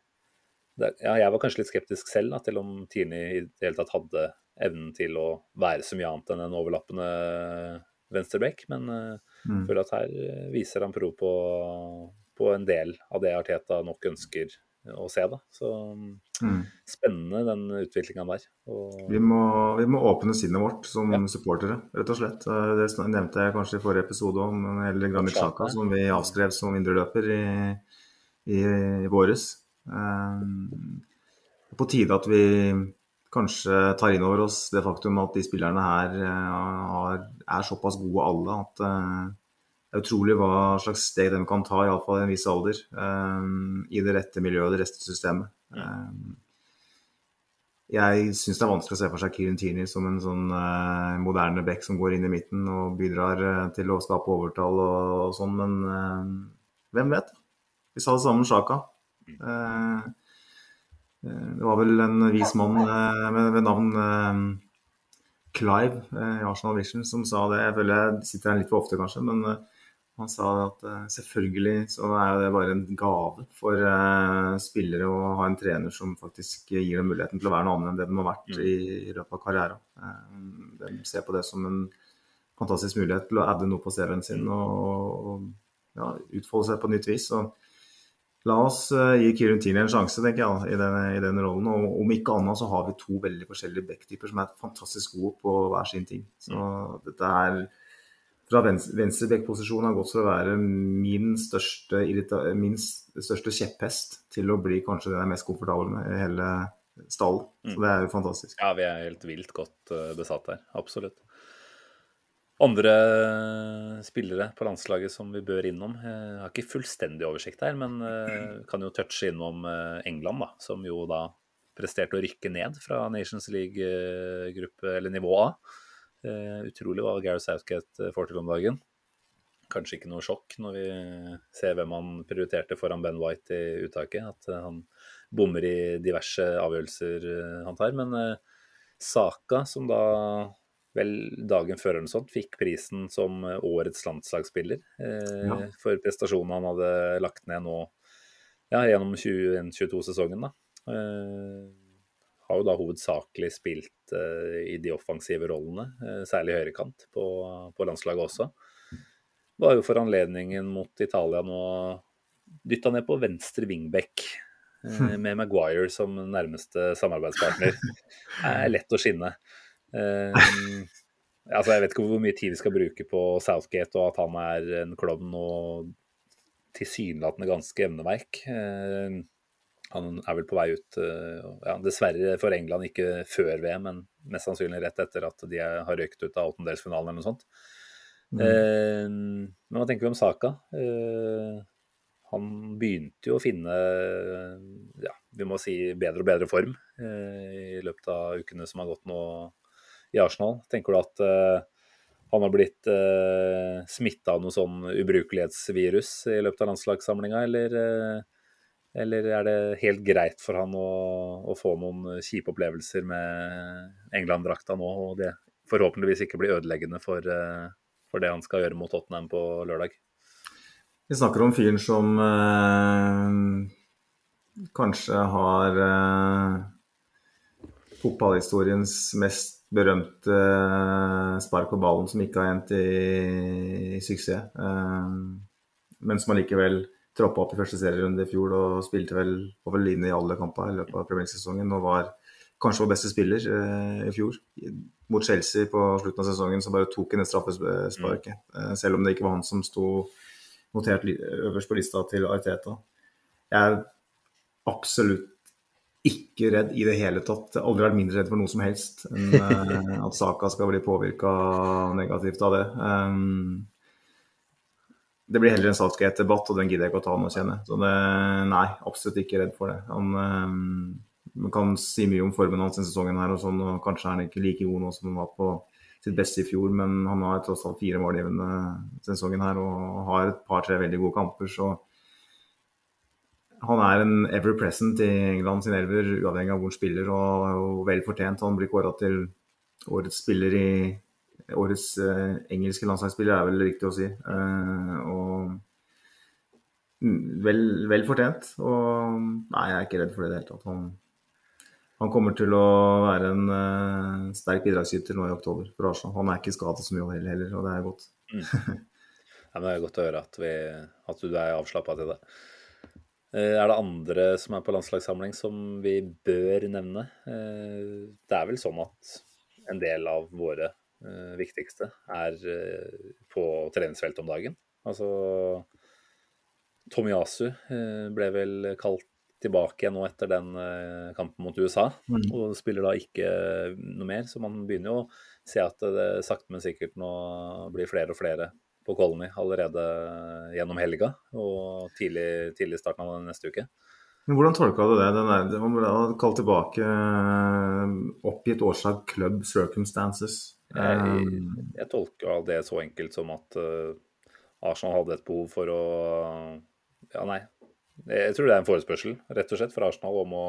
det ja, Jeg var kanskje litt skeptisk selv da, til om Tini i det hele tatt hadde evnen til å være så mye annet enn en overlappende venstreback, men uh, mm. føler at her viser han prov på, på en del av det Arteta nok ønsker å se. da. Så mm. spennende den utviklinga der. Og... Vi, må, vi, må, åpne sinnet vårt som ja. supportere, rett og slett. Det nevnte jeg kanskje i forrige episode om hele Granit Xhaka, som vi avskrev som indreløper i, i, i våres. Um, på tide at vi kanskje tar inn over oss det faktum at de spillerne her har, er såpass gode alle at uh, det er utrolig hva slags steg de kan ta, iallfall i en viss alder, i det rette miljøet og det rette systemet. Um, jeg syns det er vanskelig å se for seg Kirin Tierney som en sånn eh, moderne back som går inn i midten og bidrar eh, til å skape overtall og, og sånn, men eh, hvem vet? Vi sa det samme om Sjaka. Det var vel en vis mann ved, ved, navn Clive i Arsenal Vision som sa det. Jeg føler jeg sitter her litt for ofte, kanskje, men han sa at selvfølgelig så er det bare en gave for spillere å ha en trener som faktisk gir dem muligheten til å være noe annet enn det de har vært mm. i, løpet av karrieren. De ser på det som en fantastisk mulighet til å adde noe på CV-en sin mm. og, og ja, utfolde seg på nytt vis. Så la oss gi Kieran Tierney en sjanse, tenker jeg, i den, i den, rollen. Og om ikke annet så har vi to veldig forskjellige backtyper som er fantastisk gode på hver sin ting. Så mm. dette er fra venstrebekkposisjon har gått fra å være min største, min største, kjepphest til å bli kanskje den jeg er mest komfortabel med i hele stallen. Så mm. det er jo fantastisk. Ja, vi er helt vilt godt uh, besatt her. Absolutt. Andre spillere på landslaget som vi bør innom. Jeg har ikke fullstendig oversikt her, men uh, kan jo touche innom uh, England, da, som jo da presterte å rykke ned fra Nations League-gruppe, eller nivå A. Utrolig hva Gareth Southgate eh, får til om dagen. Kanskje ikke noe sjokk når vi ser hvem han prioriterte foran Ben White i uttaket. At han bommer i diverse avgjørelser han tar. Men Saka, som da vel dagen før eller sånt fikk prisen som årets landslagsspiller ja. for prestasjonen han hadde lagt ned nå ja, gjennom 21-22-sesongen. Eh, har jo da hovedsakelig spilt eh, i de offensive rollene, eh, særlig høyrekant på, på landslaget også. Var jo for anledningen mot Italia nå dytta ned på venstre wingback uh, med Maguire som nærmeste samarbeidspartner. Det er lett å skinne. Altså Jeg vet ikke hvor mye tid vi skal bruke på Southgate og at han er en klovn og tilsynelatende ganske evneverk. Uh, han er vel på vei ut, eh, ja, dessverre for England ikke før VM, men mest sannsynlig rett etter at de har røykt ut av åttendelsfinalen eller noe sånt. Mm. Eh, men hva tenker vi om Saka? Eh, han begynte jo å finne ja, vi må si bedre og bedre form eh, i løpet av ukene som har gått nå i Arsenal. Tenker du at uh, han har blitt uh, smitta av noe sånn ubrukelighetsvirus i løpet av landslagssamlinga, eller uh, eller er det helt greit for han å, å få noen kjipe opplevelser med England-drakta nå, og det forhåpentligvis ikke blir ødeleggende for, uh, for, det han skal gjøre mot Tottenham på lørdag? Vi snakker om fyren som eh, kanskje har eh, fotballhistoriens mest berømte eh, spark på ballen som ikke har endt i, i suksess, eh, men som allikevel troppa opp i første serierunde i fjor og spilte vel, over linje i alle kampene i løpet av premiersesongen og var kanskje vår beste spiller eh, i fjor. mot Chelsea på slutten av sesongen, så bare tok han det straffesparket. Eh, selv om det ikke var han som sto notert øverst på lista til Arteta. Jeg er absolutt ikke redd i det hele tatt. Jeg har aldri vært mindre redd for noe som helst enn eh, at Saka skal bli påvirka negativt av det. Um, det blir heller en Southgate-debatt, og den gidder jeg ikke å ta nå, kjenner. Så det, nei, absolutt ikke redd for det. Han um, man kan si mye om formen hans i sesongen her, og sånn, og kanskje er han ikke like god nå som han var på sitt beste i fjor, men han har tross alt fire målgivende sesongen her, og har et par-tre veldig gode kamper, så han er en ever present i England sin elver, uavhengig av hvor han spiller, og og vel fortjent. Han blir kåra til årets spiller i Årets eh, engelske landslagsspiller, er vel riktig å si. Eh, og mm, vel, vel fortjent. Og nei, jeg er ikke redd for det i det hele tatt. Han, han kommer til å være en eh, sterk bidragsyter nå i oktober for Arsenal. Han er ikke skadet så mye heller, og det er godt. Ja, men det er godt å høre at, vi, at du er avslappa til det. Eh, Er det andre som er på landslagssamling som vi bør nevne? Eh, Det er vel sånn at en del av våre eh, viktigste er på treningsfeltet om dagen. Altså Tomiyasu ble vel kalt tilbake igjen nå etter den kampen mot USA, og spiller da ikke noe mer. Så man begynner jo å se at det sakte, men sikkert nå blir flere og flere på Colony allerede gjennom helga og tidlig, tidlig starten av neste uke. Men hvordan tolka du det? Den der, man ble kalt tilbake eh, oppgitt årsak 'club circumstances'. Jeg, Eh, jeg tolka det så enkelt som at eh, Arsenal hadde et behov for å Ja, nei. Jeg tror det er en forespørsel, rett og slett, fra Arsenal om å,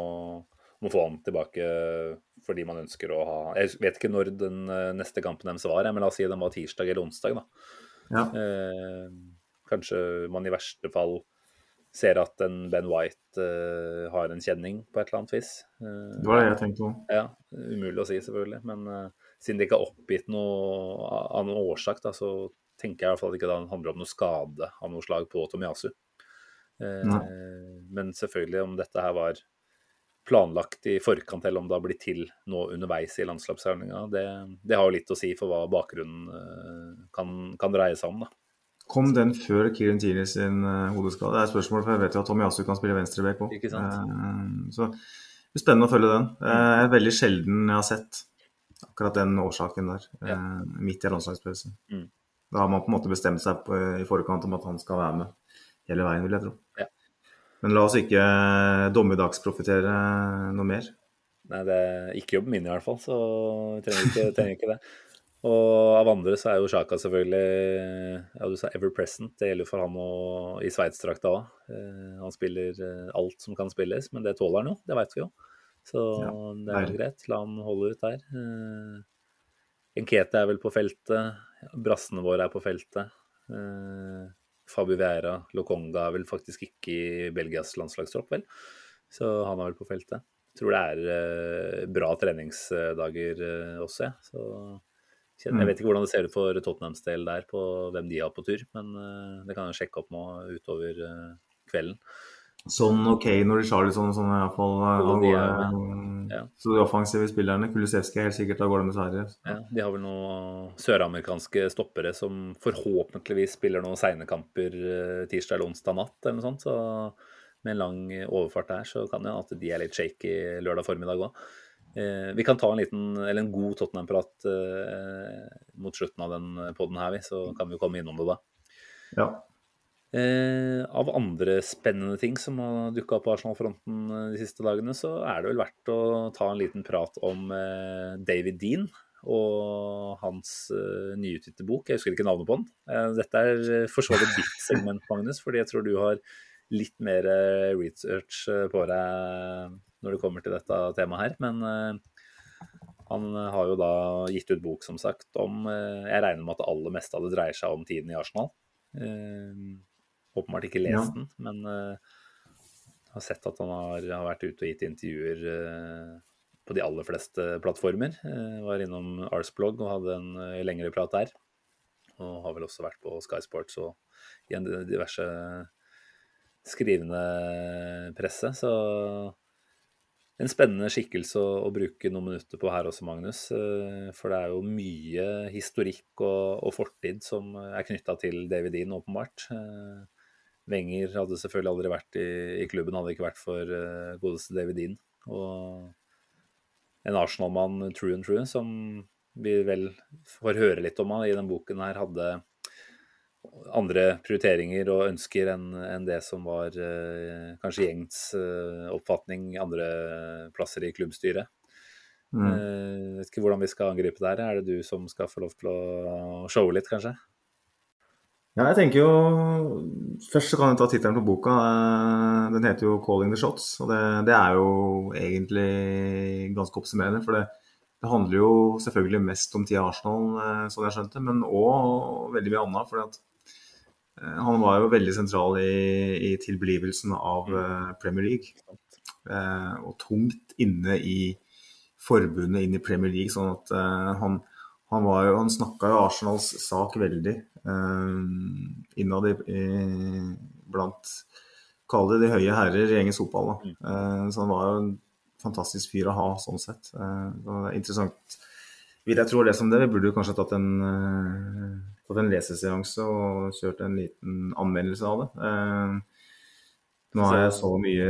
om å få han tilbake fordi man ønsker å ha Jeg vet ikke når den neste kampen deres var, men la oss si den var tirsdag eller onsdag. da. Ja. Eh, kanskje man i verste fall ser at en Ben White eh, har en kjenning på et eller annet vis. Eh, Det var det jeg tenkte òg. ja, umulig å si, selvfølgelig. Men eh, siden det ikke er oppgitt noe av noen årsak, da, så tenker jeg i hvert fall at det ikke handler om noe skade av noe slag på Tomiyasu. Eh, men selvfølgelig, om dette her var planlagt i forkant, eller om det har blitt til nå underveis i landslagsseilinga, det, det har jo litt å si for hva bakgrunnen eh, kan, kan dreie seg om. da. Kom den før Kieran Tini sin eh, hodeskade? Det er et spørsmål, for jeg vet jo at Tommy Yasu kan spille venstreback òg. Ikke sant? så det blir spennende å følge den. Det er veldig sjelden jeg har sett akkurat den årsaken der, Ja. eh, midt i landslagspause. Mm. Da har man på en måte bestemt seg i forkant om at han skal være med hele veien, vil jeg tro. Ja. Men la oss ikke dommedagsprofittere noe mer. Nei, det er ikke jobben min i hvert fall, så vi trenger ikke, trenger ikke det. Og av andre så er jo Sjaka selvfølgelig Ja, du sa ever present. Det gjelder for han og i Sveits-drakta òg. Han spiller eh, alt som kan spilles, men det tåler han jo. Det veit vi jo. Så Ja, det er jo greit. La han holde ut der. Eh, Enkete er vel på feltet. Brassene våre er på feltet. Fabu Vieira, Lokonga er vel faktisk ikke i Belgias landslagstropp, vel. Så han er vel på feltet. Jeg tror det er eh, bra treningsdager eh, også, jeg. Så Mm. jeg vet ikke hvordan det ser ut for Tottenhams del der, på hvem de har på tur. Men eh, det kan jeg sjekke opp nå utover kvelden. Sånn OK når Charlison og sånn i hvert fall Alle de Ja. Så de offensive spillerne, Kulisevskij er helt sikkert av gårde med Sverige. Ja, de har vel noen søramerikanske stoppere som forhåpentligvis spiller noen seine kamper eh, tirsdag eller onsdag natt, eller noe sånt. Så med en lang overfart der, så kan det at de er litt shaky lørdag formiddag òg. Eh, vi kan ta en liten, eller en god Tottenham-prat eh, mot slutten av den poden her, vi, så kan vi komme innom det da. Ja. Eh, av andre spennende ting som har dukka opp på Arsenal-fronten eh, de siste dagene, så er det vel verdt å ta en liten prat om eh, David Dean og hans eh, nyutgitte bok. Jeg husker ikke navnet på den. Eh, dette er eh, for så vidt ditt segment, Magnus, fordi jeg tror du har litt mer research på deg når det kommer til dette temaet her. Men han har jo da gitt ut bok, som sagt, om Jeg regner med at det aller meste av det dreier seg om tiden i Arsenal. Åpenbart ikke lest den, men eh, har sett at han har, har vært ute og gitt intervjuer eh, på de aller fleste plattformer. Eh, var innom Arsblog og hadde en lengre prat der. Og har vel også vært på Sky Sports og i en diverse skrivende presse. Så en spennende skikkelse å, å, bruke noen minutter på her også, Magnus. For det er jo mye historikk og, og fortid som er knytta til David Dean, åpenbart. Eh, Wenger hadde selvfølgelig aldri vært i, i klubben, hadde ikke vært for uh, godeste David Dean. Og en Arsenal-mann, true and true, som vi vel får høre litt om han i den boken her, hadde andre prioriteringer og ønsker enn en det som var uh, kanskje gjengs uh, oppfatning andre plasser i klubbstyret. Mm. Eh, vet ikke hvordan vi skal angripe det her. Er det du som skal få lov til å showe litt, kanskje? Ja, jeg tenker jo Først så kan jeg ta tittelen på boka. Eh, den heter jo 'Calling the Shots'. Og det, det er jo egentlig ganske oppsummerende. For det, det, handler jo selvfølgelig mest om tida Arsenal, eh, sånn jeg skjønte, men òg veldig mye annet. fordi at Eh, han var jo veldig sentral i, i tilblivelsen av uh, Premier League. Og tungt inne i forbundet, inn i Premier League. sånn at han, han, var jo, han snakka jo Arsenals sak veldig innad i, i, blant Kall det de høye herrer i engelsk fotball. så han var jo en fantastisk fyr å ha sånn sett. det er interessant. Vil jeg tro å lese om det. Vi burde kanskje tatt en fått en leseseanse og kjørt en liten anmeldelse av det. Eh, nå har jeg så mye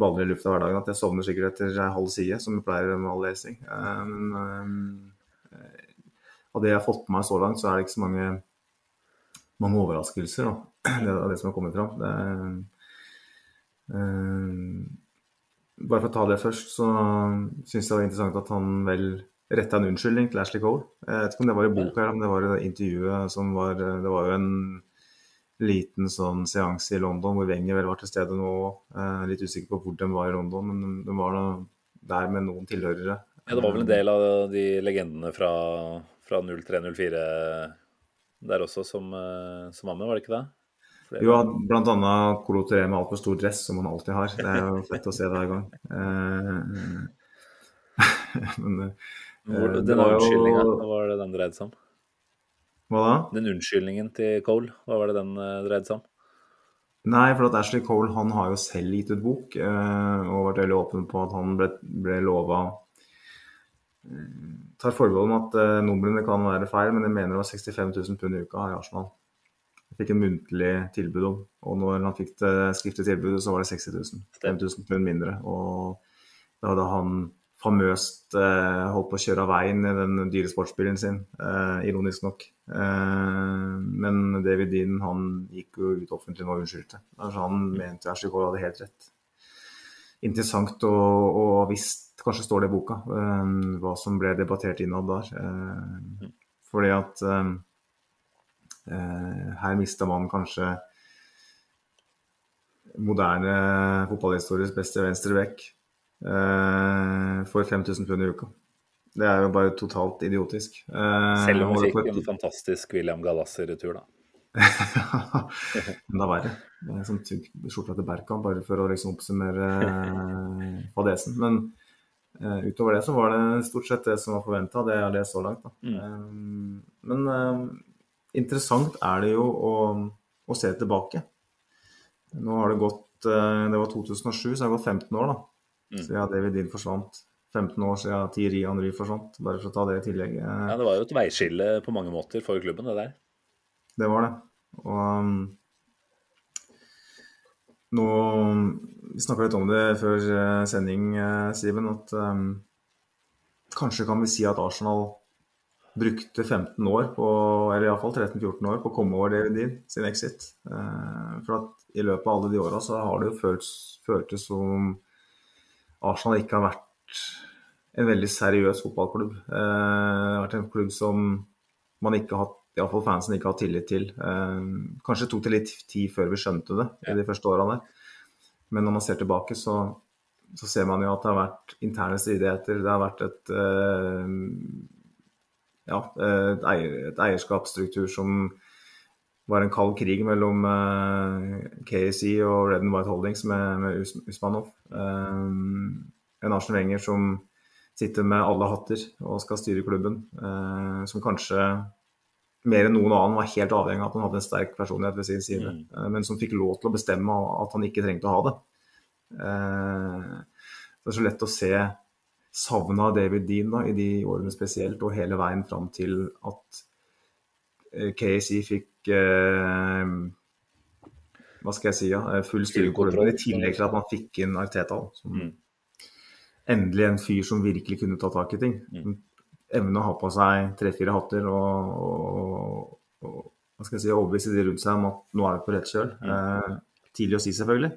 baller i lufta hver dag at jeg sovner sikkert etter ei halv side, som jeg pleier med all lesing. Eh, men eh, av det jeg har fått med meg så langt, så er det ikke så mange, mange overraskelser. Da. Det er det som har kommet fram. Det, bare for å ta det først, så syns jeg det var interessant at han vel retta en unnskyldning til Ashley Cole. Jeg vet ikke om det var i boka eller om det var i intervjuet som var Det var jo en liten sånn seanse i London hvor Wenger vel var til stede nå. Eh, litt usikker på hvor de var i London, men de var der med noen tilhørere. Ja, Det var vel en del av de legendene fra, fra 03-04 der også som, eh, som var med, var det ikke det? Flere. jo, Colo Touré med altfor stor dress, som han alltid har. Det er jo fett å se hver gang. Eh, men hvor, eh, den unnskyldninga, hva var det den dreide seg om? Hva da? Den unnskyldningen til Cole, hva var det den dreide seg om? Nei, for at Ashley Cole han har jo selv gitt ut bok og vært veldig åpen på at han ble, ble lova Tar forbehold om at uh, numrene kan være feil, men jeg mener det var 65 000 pund i uka i Arsenal. Jeg fikk en muntlig tilbud om, og når han fikk det skriftlige tilbudet, så var det 60 000. 5000 pund mindre. Og da hadde han famøst eh, holdt på å kjøre av veien i den dyre sportsbilen sin, eh, ironisk nok. Eh, men David Dean han gikk jo ut offentlig nå og unnskyldte. Altså, han mente Cole hadde helt rett. Interessant å og visst, kanskje står det i boka, eh, hva som ble debattert innad der. Eh, fordi at eh, her mista man kanskje moderne fotballhistories beste venstre vekk uh, for 5000 pund i uka. Det er jo bare totalt idiotisk. Selv om vi fikk en fantastisk William Gallas i retur, da. Enda verre. Sånn skjorta til Berkan, bare for å liksom oppsummere fadesen. Men uh, utover det så var det stort sett det som var forventa. Det er det så langt. Mm. Um, men uh, interessant er det jo å, å, se tilbake. Nå har det gått Det var 2007, så det har gått 15 år, da. Mm. siden David Dean forsvant. 15 år siden Thierry Henry forsvant, bare for å ta det i tillegg. Ja, Det var jo et veiskille på mange måter for klubben, det der. Det var det. Og um, nå Vi snakka litt om det før uh, sending, Simen, at um, kanskje kan vi si at Arsenal brukte 15 år på, eller iallfall 13-14 år på å komme over David Dean sin exit. Uh, for at i løpet av alle de åra så har det jo føltes som Arsenal ikke har vært en veldig seriøs fotballklubb. Eh, det har vært en klubb som man ikke har hatt iallfall fansen ikke har tillit til. Eh, kanskje tok det litt tid før vi skjønte det i de første årene. Men når man ser tilbake, så, så, ser man jo at det har vært interne stridigheter. Det har vært et, eh, ja, et, eier, et eierskapsstruktur som var en kald krig mellom eh, KSI og Red and White Holdings med, med Usmanov. En Arsen Wenger som sitter med alle hatter og skal styre klubben. Som kanskje mer enn noen annen var helt avhengig av at han hadde en sterk personlighet ved sin side. Mm. Uh, men som fikk lov til å bestemme at han ikke trengte å ha det. det er så lett å se savnet av David Dean da, i de årene spesielt, og hele veien fram til at eh, KSI fikk eh, hva skal jeg si, ja, eh, full styring på i tillegg til at man fikk inn Arteta. Som Mm. endelig en fyr som virkelig kunne ta tak i ting. Mm. Evne å ha på seg tre-fire hatter og, og, og hva skal jeg si, overbevise de rundt seg om at nå er vi på rett kjøl. Mm. Eh, tidlig å si, selvfølgelig.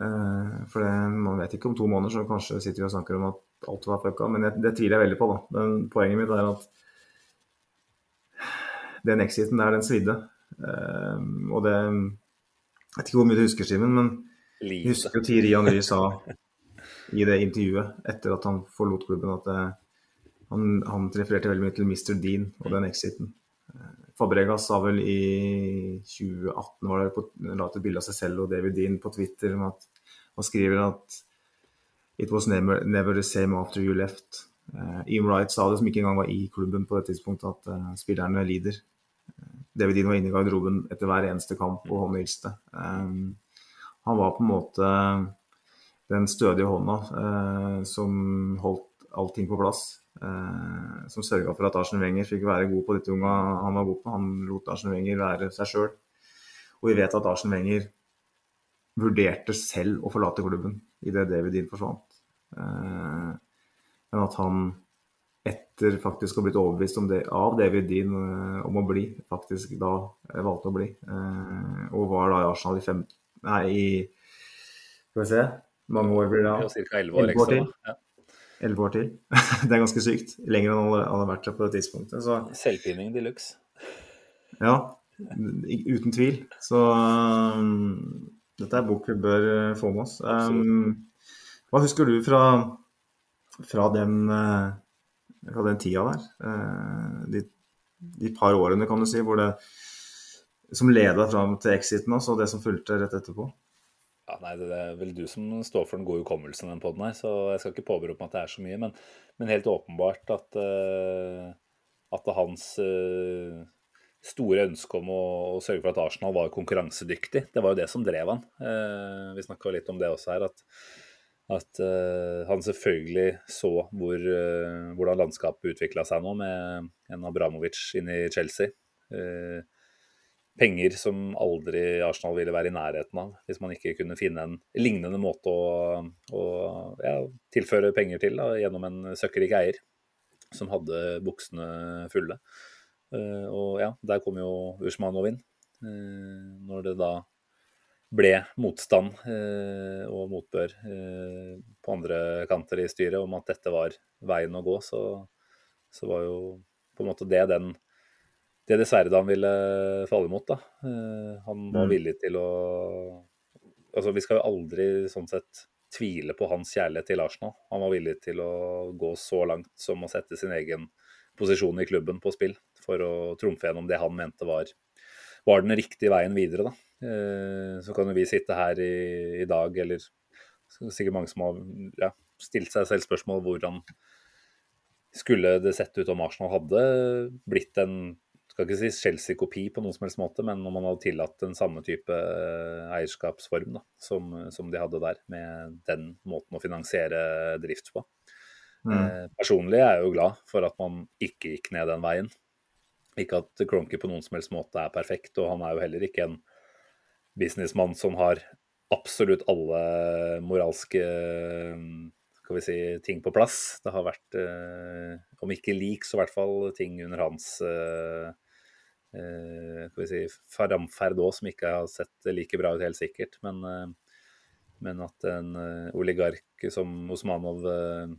Eh, for det, man vet ikke om to måneder, så kanskje sitter vi og snakker om at alt var fucka. Men det, det tviler jeg veldig på, da. Men poenget mitt er at den exiten der, den svidde. Eh, og det Jeg vet ikke hvor mye du husker, Simen, men jeg husker jo Thierry Henry sa i det intervjuet etter at han forlot klubben, at eh, han, han refererte veldig mye til Mr. Dean og den exiten. Eh, Fabregas sa vel i 2018 var det på, la ut et bilde av seg selv og David Dean på Twitter om at han skriver at It was never, never the same after you left. Uh, Ian Wright sa det som ikke engang var i klubben på det tidspunktet, at uh, spillerne lider. David Dean var inne i garderoben etter hver eneste kamp og håndhilste. Um, han var på en måte den stødige hånda uh, som holdt allting på plass. Eh, som sørga for at Arsen Wenger fikk være god på dette unga han var god på. Han lot Arsen Wenger være seg sjøl. Og vi vet at Arsen Wenger vurderte selv å forlate klubben idet David Dean forsvant. Eh, men at han etter faktisk å ha blitt overbevist om det, av David Dean eh, om å bli, faktisk da valgte å bli. Og var da i Arsenal i fem Nei, i Skal vi se mange år blir det da? Ca. 11 år Elleve år ekstra. til. Ja. Elleve år til. det er ganske sykt. Lenger enn han hadde- vært der på det tidspunktet. Så Selvpining de luxe. ja, uten tvil. Så um, dette er bok vi bør uh, få med oss. Um, hva husker du fra, fra, den, uh, fra den tida der? Uh, de, de par årene, kan du si, hvor det som leda fram til exiten også, og det som fulgte rett etterpå. Ja, nei, Det er vel du som står for den gode hukommelsen den poden her, så jeg skal ikke påberope meg at det er så mye. Men, men helt åpenbart at, uh, at hans uh, store ønske om å, å sørge for at Arsenal var konkurransedyktig, det var jo det som drev han. Uh, vi snakka litt om det også her, at, at han selvfølgelig så hvor, hvordan landskapet utvikla seg nå med en Abramovic inn i Chelsea. Eh, penger som aldri Arsenal ville være i nærheten av, hvis man ikke kunne finne en lignende måte å, å ja, tilføre penger til da, gjennom en søkkrik eier som hadde buksene fulle. Eh, og ja, der kom jo Usmanov inn. eh, når det da ble motstand eh, og motbør på andre kanter i styret om at dette var veien å gå, så, så var jo på en måte det den det dessverre da han ville falle imot. da. Eh, han var Mm. villig til å Altså, Vi skal jo aldri sånn sett tvile på hans kjærlighet til Arsenal. Han var villig til å gå så langt som å sette sin egen posisjon i klubben på spill for å trumfe gjennom det han mente var, var den riktige veien videre. da. Eh, Så kan jo vi sitte her i, i dag, eller sikkert mange som har ja, stilt seg selv spørsmål hvordan skulle det sett ut om Arsenal hadde blitt en skal ikke si Chelsea-kopi på noen som helst måte, men om man hadde tillatt den samme type eh, eierskapsform da, som, som de hadde der, med den måten å finansiere drift på. Mm. Eh, personlig er jeg jo glad for at man ikke gikk ned den veien. Ikke at Cronky på noen som helst måte er perfekt, og han er jo heller ikke en businessmann som har absolutt alle moralske skal vi si, ting på plass. Det har vært, eh, om ikke lik, så i hvert fall ting under hans eh, eh, vi si, framferd òg som ikke har sett like bra ut, helt sikkert. Men, eh, men at en eh, oligark som Osmanov eh,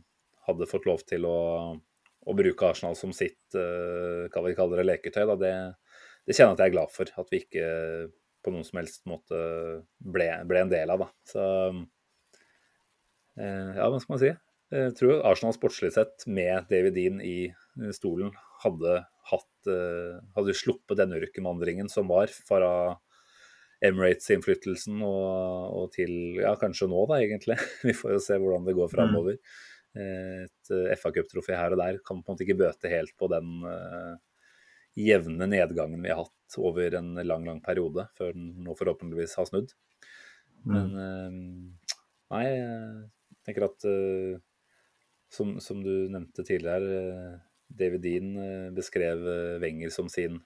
hadde fått lov til å, å bruke Arsenal som sitt eh, hva vi kaller det, leketøy, da, det, det kjenner jeg at jeg er glad for. At vi ikke på noen som helst måte ble, ble en del av. Da. Så eh, ja, hva skal man si? Jeg tror Arsenal sportslig sett med David Dean i eh, stolen hadde hatt eh, Hadde sluppet denne ørkenvandringen som var fra Emirates-innflytelsen og, og til ja, kanskje nå, da, egentlig. Vi får jo se hvordan det går framover. Eh, Et eh, FA-cuptrofé her og der kan på en måte ikke bøte helt på den jevne nedgangen vi har hatt over en lang, lang periode, før den nå forhåpentligvis har snudd. Men eh, nei, jeg tenker at som, som du nevnte tidligere, David Dean eh, beskrev eh, Wenger som sin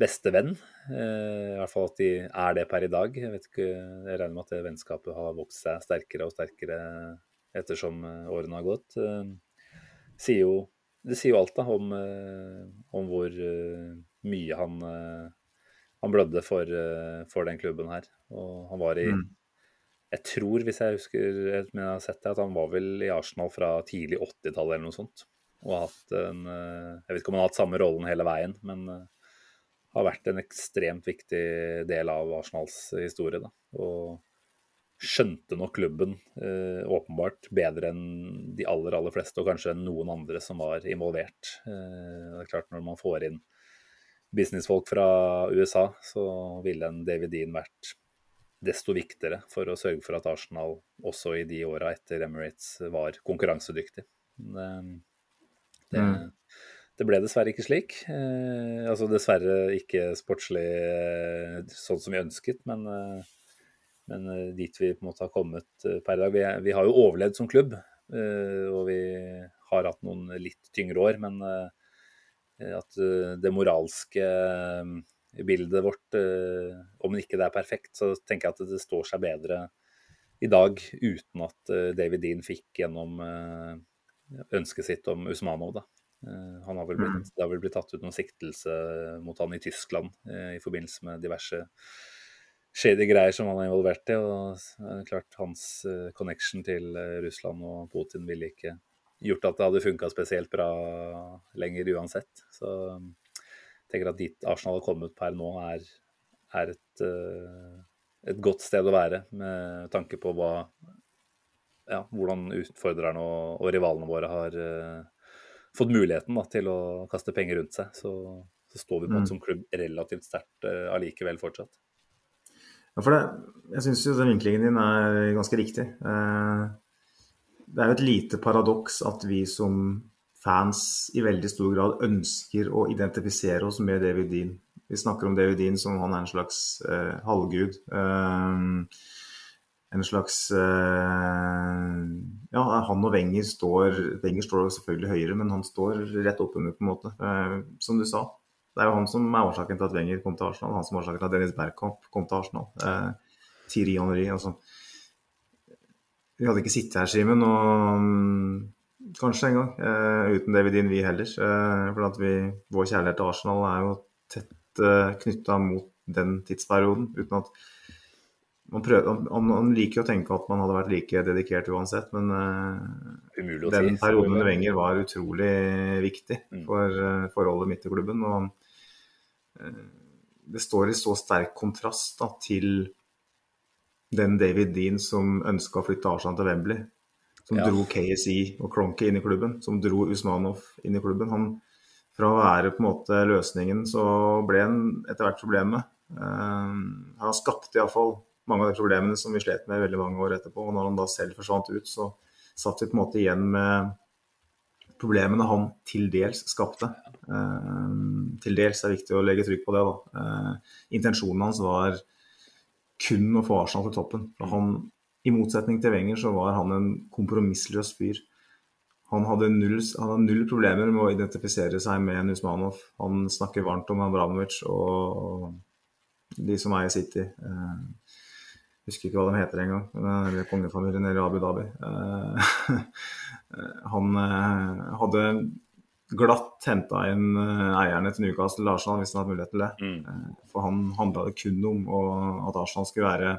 beste venn. Eh, I hvert fall at de er det per i dag. Jeg, vet ikke, jeg regner med at det vennskapet har vokst seg sterkere og sterkere ettersom årene har gått. Sier jo, det sier jo alt da om, om hvor mye han, han blødde for, for den klubben her. Og han var i Mm. Jeg tror, hvis jeg husker men jeg har sett det, at han var vel i Arsenal fra tidlig 80-tallet eller noe sånt. Og hatt en eh, Jeg vet ikke om han har hatt samme rollen hele veien, men eh, har vært en ekstremt viktig del av Arsenals historie. Da. Og skjønte nok klubben eh, åpenbart bedre enn de aller aller fleste, og kanskje enn noen andre som var involvert. Det er klart Når man får inn businessfolk fra USA, så ville en David Dean vært desto viktigere for å sørge for at Arsenal også i de åra etter Emirates var konkurransedyktig. Det, det, Mm. det ble dessverre ikke slik. Eh, altså dessverre ikke sportslig eh, sånn som vi ønsket, men, eh, men eh, dit vi på en måte har kommet eh, per dag. Vi, vi har jo overlevd som klubb, eh, og vi har hatt noen litt tyngre år, men at det moralske bildet vårt, om ikke det er perfekt, så tenker jeg at det står seg bedre i dag uten at David Dean fikk gjennom ønsket sitt om Usmanov. Da. Eh, Han har vel blitt, det har vel blitt tatt ut noen siktelse mot han i Tyskland eh, i forbindelse med diverse shady greier som han er involvert i. og klart Hans eh, connection til Russland og Putin ville ikke gjort at det hadde funka spesielt bra lenger uansett. Så jeg tenker at dit Arsenal har kommet per nå, er, er et, et godt sted å være med tanke på hva ja, hvordan utfordrerne og, og rivalene våre har uh, fått muligheten da, til å kaste penger rundt seg. Så, så står vi på Mm. som klubb relativt sterkt uh, allikevel fortsatt. Ja, for det, jeg syns jo den vinklingen din er ganske riktig. Eh, Det er jo et lite paradoks at vi som fans i veldig stor grad ønsker å identifisere oss med David Dean. Vi snakker om David Dean som han er en slags eh, halvgud. Eh, en slags eh, Ja, han og Wenger står Wenger står selvfølgelig høyere, men han står rett oppunder, på en måte. Eh, som du sa, det er jo han som er årsaken til at Wenger kom til Arsenal. Han som er årsaken til at Dennis Bergkamp kom til Arsenal. Eh, Thierry Henry, altså. Vi hadde ikke sittet her, Simen, og mm, kanskje en gang, eh, uten David Dean, vi heller. For at vi, vår kjærlighet til Arsenal er jo tett eh, knytta mot den tidsperioden. uten at man, prøver, han, man, liker jo å tenke at man hadde vært like dedikert uansett, men uh, den perioden under Wenger var utrolig viktig Mm. for uh, forholdet mitt til klubben. Og uh, det står i så sterk kontrast da, til den David Dean som ønska å flytte Arsenal til Wembley. Som Ja. dro KSI og Cronky inn i klubben. Som dro Usmanov inn i klubben. Han, fra å være på en måte løsningen, så ble han etter hvert problemet. Han skapte iallfall mange av de problemene som vi slet med veldig mange år etterpå. Og når han da selv forsvant ut, så satt vi på en måte igjen med problemene han til dels skapte. Eh, til dels er viktig å legge trykk på det. da. Eh, intensjonen hans var kun å få Arsenal til toppen. Han, I motsetning til Wenger så var han en kompromissløs fyr. Han hadde, null, han hadde null problemer med å identifisere seg med Nusmanov. Han snakker varmt om Abramovic og de som eier City. Jeg husker ikke hva de heter engang. Eller kongefamilien eller Abu Dhabi. Eh, han eh, hadde glatt henta inn eh, eierne til Newcastle Arsenal hvis han hadde mulighet til det. Mm. Eh, For han handla det kun om at Arsenal skulle være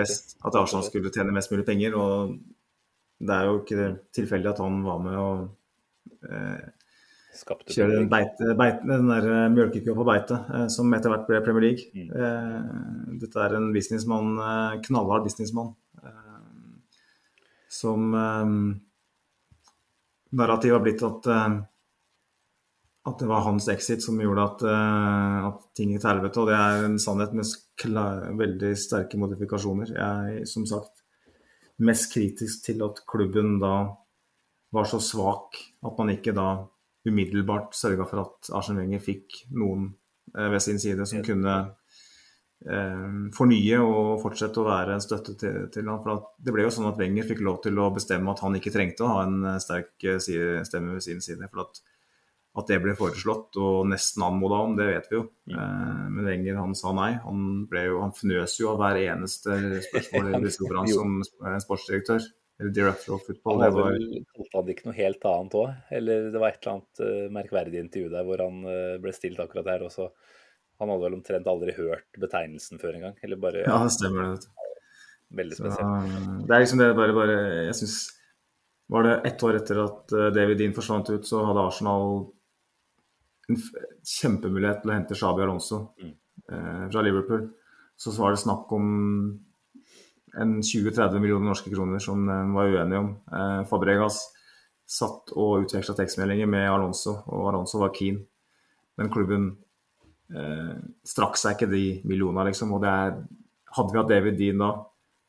best. At Arsenal skulle tjene mest mulig penger. Og det er jo ikke tilfeldig at han var med og eh, Skapte Kjører den, beite, beite, den der eh, mjølkekua på beite, eh, som etter hvert ble Premier League. Mm. Eh, dette er en businessmann, knallhard businessmann, som Narrativet har blitt at at det var hans exit som gjorde at, at ting gikk til helvete. Og det er en sannhet med veldig sterke modifikasjoner. Jeg er som sagt mest kritisk til at klubben da var så svak at man ikke da umiddelbart sørga for at Arsen Wenger fikk noen eh, ved sin side som kunne eh, fornye og fortsette å være en støtte til, til ham. For at det ble jo sånn at Wenger fikk lov til å bestemme at han ikke trengte å ha en eh, sterk eh, side- stemme ved sin side. For at, at det ble foreslått og nesten anmoda om, det vet vi jo. Eh, men Wenger han sa nei. Han, jo, han fnøs jo av hver eneste spørsmål i pressekonferanse som sportsdirektør. Eller director of football. Han hadde var, han ikke noe helt annet òg? Eller det var et eller annet eh, merkverdig intervju der hvor han eh, ble stilt akkurat der. Og så Han hadde vel omtrent aldri hørt betegnelsen før engang. Eller bare ja, det stemmer det. Veldig spesielt. Så, spesielt. det er liksom det bare, bare Jeg syns Var det ett år etter at eh, David Dean forsvant ut, så hadde Arsenal en kjempemulighet til å hente Shabi Alonso Mm. eh, fra Liverpool. Så var det snakk om en 20-30 millioner norske kroner som en var uenige om. Eh, Fabregas satt og utveksla tekstmeldinger med Alonso, og Alonso var keen. Men klubben eh, strakk seg ikke de millionene, liksom. Og er, hadde vi hatt David Dean da,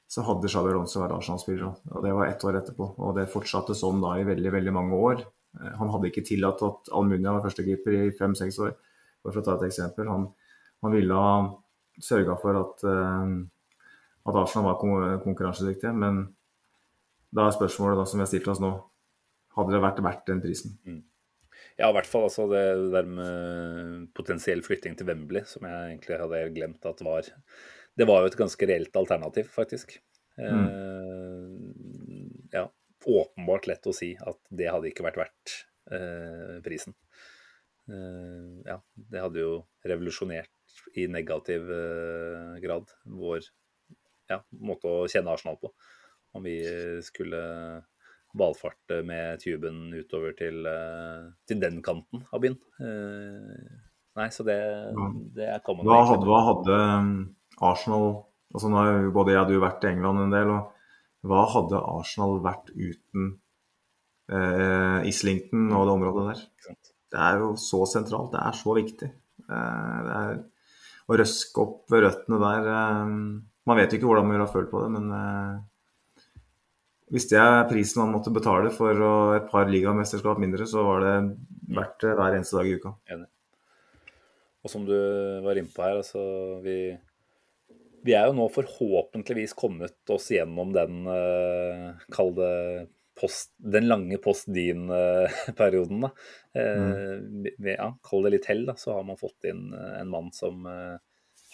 så hadde Xabi Alonso vært Arsenal-spiller. Og det var ett år etterpå. Og det fortsatte sånn da i veldig, veldig mange år. Eh, Han hadde ikke tillatt at Almunia var førstekeeper i fem-seks år, for å ta et eksempel. Han, han ville ha sørga for at, eh, at Arsenal var kon- konkurransedyktige, men da er spørsmålet da, som vi har stilt oss nå, hadde det vært verdt den prisen? Ja, i hvert fall altså det der med potensiell flytting til Wembley, som jeg egentlig hadde glemt at var Det var jo et ganske reelt alternativ, faktisk. Eh, ja, åpenbart lett å si at det hadde ikke vært verdt eh, prisen. Eh, ja, det hadde jo revolusjonert i negativ eh, grad vår ja, måte å kjenne Arsenal på. Om vi skulle valfarte med tuben utover til, eh, til den kanten av byen. Eh, nei, så det, det er jo Hva hadde, hva hadde um, Arsenal altså nå har jo Både jeg og du vært i England en del. og Hva hadde Arsenal vært uten eh, Islington og det området der? Det er jo så sentralt. Det er så viktig. Eh, det er Å røske opp røttene der eh, Man vet jo ikke hvordan man har følt på det, men eh, det er prisen man måtte betale for et par ligamesterskap mindre, så var det verdt det hver eneste dag i uka. Enig. Og som du var inne på her, altså vi, vi er jo nå forhåpentligvis kommet oss gjennom den, eh, kall det post, den lange post din-perioden. da. Eh, vi- ja, kall det litt hell, da, så har man fått inn eh, en mann som eh,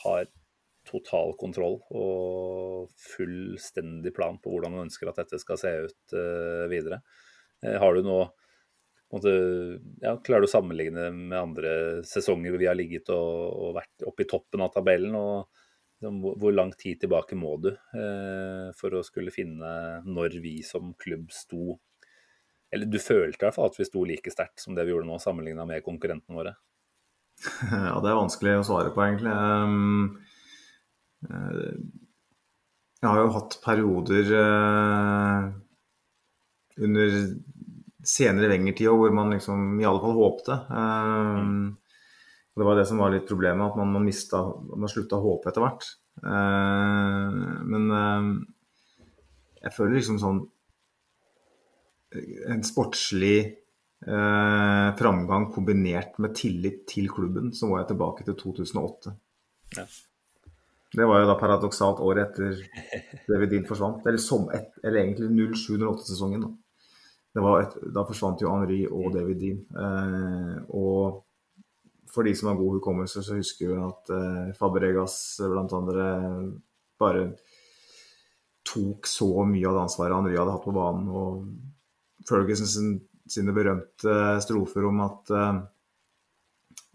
har total kontroll og fullstendig plan på hvordan man ønsker at dette skal se ut eh, videre. Eh, har du noe ja, Klarer du å sammenligne med andre sesonger hvor vi har ligget og, og vært oppe i toppen av tabellen? og liksom, hvor, lang tid tilbake må du eh, for å skulle finne når vi som klubb sto Eller du følte i hvert fall at vi sto like sterkt som det vi gjorde nå, sammenligna med konkurrentene våre. Ja, det er vanskelig å svare på, egentlig. Eh, Jeg har jo hatt perioder eh, under senere Wenger-tida hvor man liksom i alle fall håpte. Um, Det var det som var litt problemet, at man, man, man slutta å håpe etter hvert. Eh, men eh, jeg føler liksom sånn En sportslig eh, framgang kombinert med tillit til klubben, så må jeg tilbake til 2008. Ja. Det var jo da paradoksalt året etter David Dean forsvant. Eller, som et, eller egentlig 07-08-sesongen. Da. Da forsvant jo Henri og David Dean. Eh, og for de som har god hukommelse, så husker vi at eh, Fabregas blant andre bare tok så mye av det ansvaret Henri hadde hatt på banen. Og Ferguson sine berømte strofer om at eh, eh,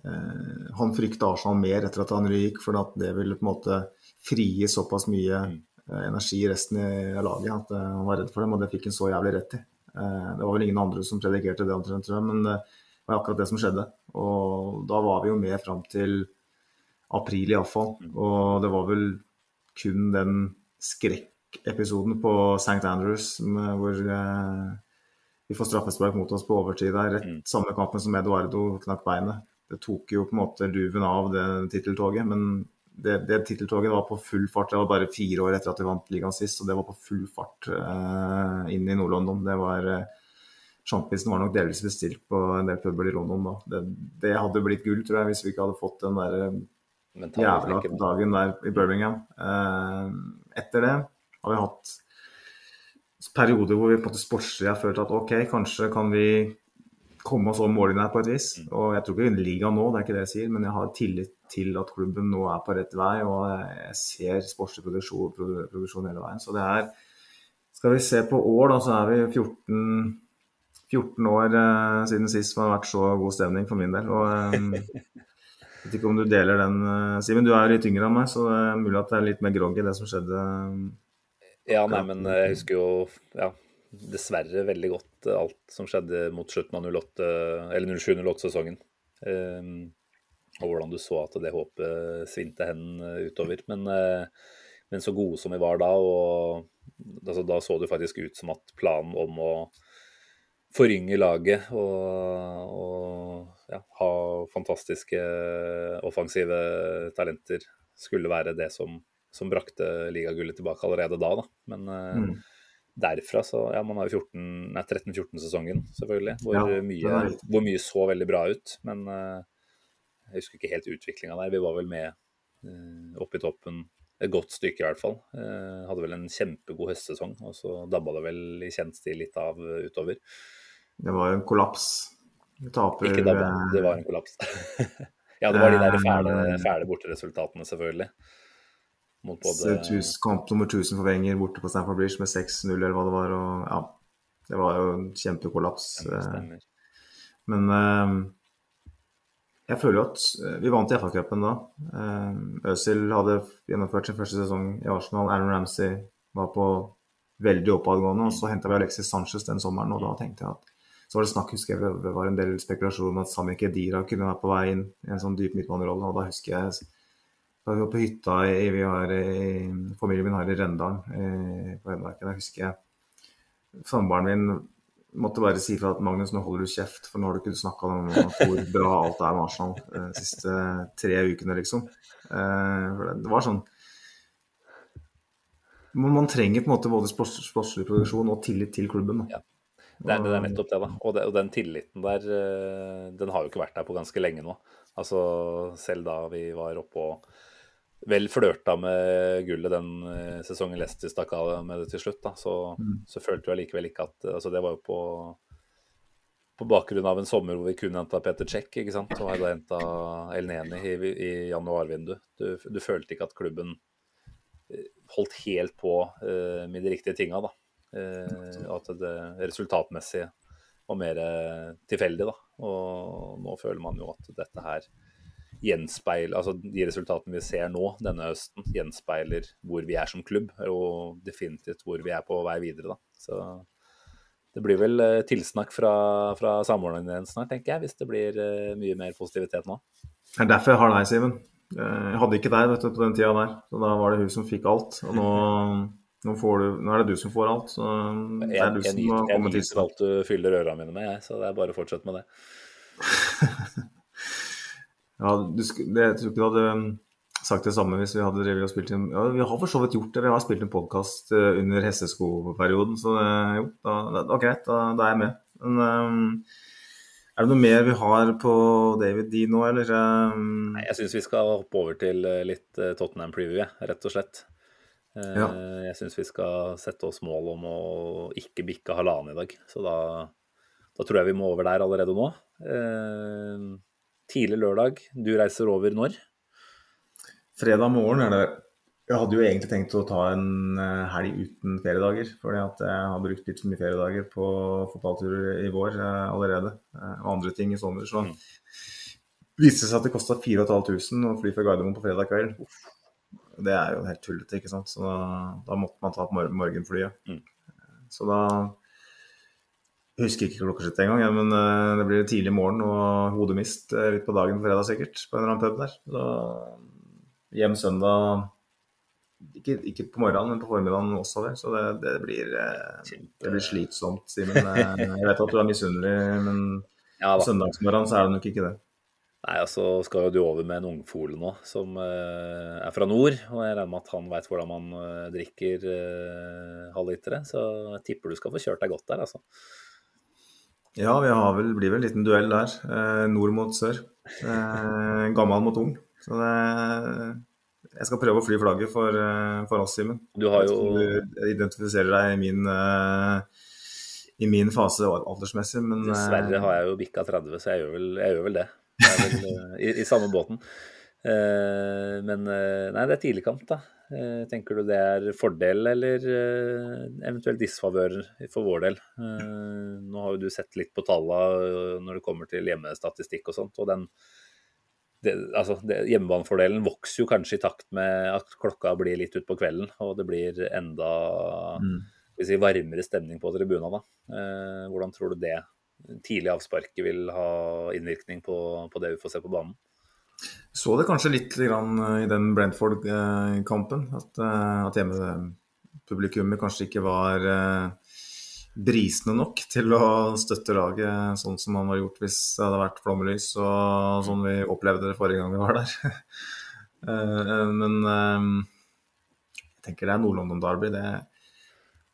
han frykta Arsenal mer etter at han gikk, for det ville på en måte frigi såpass mye eh, energi i resten av laget at eh, han var redd for dem, og det fikk han så jævlig rett i. Eh, det var vel ingen andre som predikerte det, omtrent, tror jeg, men det var akkurat det som skjedde. Og da var vi jo med fram til april iallfall. Og det var vel kun den skrekkepisoden på St. Andrews hvor eh, vi får straffespark mot oss på overtid der. Rett samme kampen som Eduardo knakk beinet. Det tok jo på en måte luven av det titteltoget, men det, det titteltoget var på full fart. Det var bare fire år etter at vi vant ligaen sist, og det var på full fart eh, inn i Nord-London. Det var eh, Sjampisen var nok delvis bestilt på en del puber i London da. Det, det hadde blitt gull, tror jeg, hvis vi ikke hadde fått den der eh, jævla dagen der i Birmingham. Eh, etter det har vi hatt perioder hvor vi på en måte sportslig har følt at OK, kanskje kan vi komme oss over mållinja på et vis. Og jeg tror ikke vi vinner ligaen nå, det er ikke det jeg sier, men jeg har tillit til at klubben nå er på rett vei, og jeg ser sportslig produksjon, produksjon hele veien. Så det er Skal vi se på år, da, så er vi 14, 14 år eh, siden sist det har vært så god stemning for min del. Og eh, jeg vet ikke om du deler den, eh, Simen. Du er jo litt yngre enn meg, så det er mulig at det er litt mer grogg i det som skjedde. Ja, nei, men eh, jeg husker jo ja, dessverre veldig godt eh, alt som skjedde mot slutten av 08, eller 07-08-sesongen. Um, og hvordan du så at det håpet svinte hen eh, utover. Men, eh, men så gode som vi var da, og altså, da så det faktisk ut som at planen om å forynge laget og, og ja, ha fantastiske offensive talenter skulle være det som, som brakte ligagullet tilbake allerede da. da. Men eh, Mm. Derfra så Ja, man har jo 13-14-sesongen, selvfølgelig, hvor, Ja, mye, hvor mye så veldig bra ut. Men uh, jeg husker ikke helt utviklinga der. Vi var vel med uh, oppe i toppen et godt stykke, i hvert fall. Uh, hadde vel en kjempegod høstsesong, og så dabba det vel i kjent stil litt av eh, utover. Det var jo en kollaps. Vi taper Ikke dabba, eh, det var en kollaps. ja, det var de der fæle, Eh, fæle borteresultatene, selvfølgelig. Mot både tus- kamp nummer 1000 for Wenger borte på Stamford Bridge med 6-0 eller hva det var. Og ja, det var jo en kjempekollaps. eh. Stemmer. Men eh, jeg føler jo at eh, vi vant i FA-cupen da. Øzil hadde gjennomført sin første sesong i Arsenal. Aaron Ramsey var på veldig oppadgående. Og så henta vi Alexis Sanchez den sommeren, og da tenkte jeg at så var det snakk, husker jeg, det var en del spekulasjon om at Sami Kedira kunne være på vei inn i en sånn dyp midtbanerolle. Og da husker jeg da vi var på hytta i, vi har, i familien min har i Rendalen på Hedmarken. Da husker jeg samboeren min måtte bare si fra at Magnus, nå holder du kjeft, for nå har du ikke snakka om hvor bra alt er med Arsenal eh, de siste tre ukene, liksom. Eh, det, var sånn man, man trenger på en måte både sports- sportslig produksjon og tillit til klubben. Ja. Det er, det er nettopp det, da. Og, det, og den tilliten der, eh, den har jo ikke vært der på ganske lenge nå. Altså, selv da vi var oppe og vel flørta med gullet den eh, sesongen Leicester stakk av med det til slutt, da, så, så følte vi allikevel ikke at Altså, det var jo på på bakgrunn av en sommer hvor vi kun henta Peter Cech, ikke sant, og hadde henta El Neni i, i januarvinduet. Du, du følte ikke at klubben eh, holdt helt på uh, med de riktige tinga, da. Uh, at det resultatmessig var mer uh, tilfeldig, da. Og nå føler man jo at dette her gjenspeiler Altså de resultatene vi ser nå denne høsten, gjenspeiler hvor vi er som klubb, og definitivt hvor vi er på vei videre, da. Så det blir vel eh, tilsnakk fra, fra samordneren din snart, tenker jeg, hvis det blir eh, mye mer positivitet nå. Det er derfor jeg har deg, Simen. Eh, Jeg hadde ikke deg vet du, på den tida der, så da var det hun som fikk alt. Og nå, nå, får du, nå er det du som får alt. Så det er du jeg, som nyter, må jeg komme til nyter alt du fyller ørene mine med, jeg, så det er bare å fortsette med det. Ja, du, det, jeg tror ikke du hadde um, sagt det samme hvis vi hadde drevet og spilt en Ja, vi har for så vidt gjort det. Vi har spilt en podkast under hesteskoperioden, så det, jo, da, det, var greit, da, da er jeg med. Men um, er det noe mer vi har på David D nå, eller? Um, Nei, jeg syns vi skal hoppe over til eh, litt eh, Tottenham-preview, rett og slett. Eh, Ja. Jeg syns vi skal sette oss mål om å ikke bikke halvannen i dag. Så da, da tror jeg vi må over der allerede nå. Tidlig lørdag. Du reiser over når? Fredag morgen er det Jeg hadde jo egentlig tenkt å ta en eh, helg uten feriedager. Fordi at jeg har brukt litt for mye feriedager på fotballturer i vår eh, allerede. eh, Og andre ting i sommer. Så Mm. viste det seg at det kosta 4500 å fly fra Gardermoen på fredag kveld. Det er jo helt tullete, ikke sant. Så da, da måtte man ta på mor morgenflyet. Mm. Så da jeg husker ikke klokkeslettet engang, ja, men eh, det blir tidlig morgen og hodemist eh, litt på dagen på fredag sikkert, på en eller annen pub der. Så hjem søndag ikke, ikke på morgenen, men på formiddagen også. Der. Så det, det, blir, eh, det blir slitsomt, Simen. Jeg vet at du er misunnelig, men Ja da. søndagsmorgen så er det nok ikke det. Nei, altså skal jo du over med en ungfole nå som uh, er fra nord. Og jeg regner med at han veit hvordan man uh, drikker uh, halvlitere. Så jeg tipper du skal få kjørt deg godt der, altså. Ja, vi har vel, blir vel en liten duell der. Eh, nord mot sør. Eh, gammel mot ung. Så det, jeg skal prøve å fly flagget for, eh, for oss, Simen. Du har jo Du identifiserer deg i min, eh, i min fase aldersmessig, men eh, Dessverre har jeg jo bikka 30, så jeg gjør vel, jeg gjør vel det. Jeg er vel, i, I samme båten. Eh, men eh, nei, det er tidligkamp, da. Eh, tenker du det er fordel eller eventuelt disfavør for vår del? Nå har jo du sett litt på tallene når det kommer til hjemmestatistikk og sånt. og den det, altså, det, Hjemmebanefordelen vokser jo kanskje i takt med at klokka blir litt utpå kvelden, og det blir enda Mm. vi si, varmere stemning på tribuna. Eh, hvordan tror du det tidlig avsparket vil ha innvirkning på, på det vi får se på banen? Så det kanskje litt grann eh, i den Brentford-kampen, at, eh, at hjemmepublikummet kanskje ikke var eh, brisende nok til å støtte laget sånn som man var gjort hvis det hadde vært flomlys og sånn vi opplevde det forrige gang vi var der. Men jeg tenker det er Nord-London Derby. Det,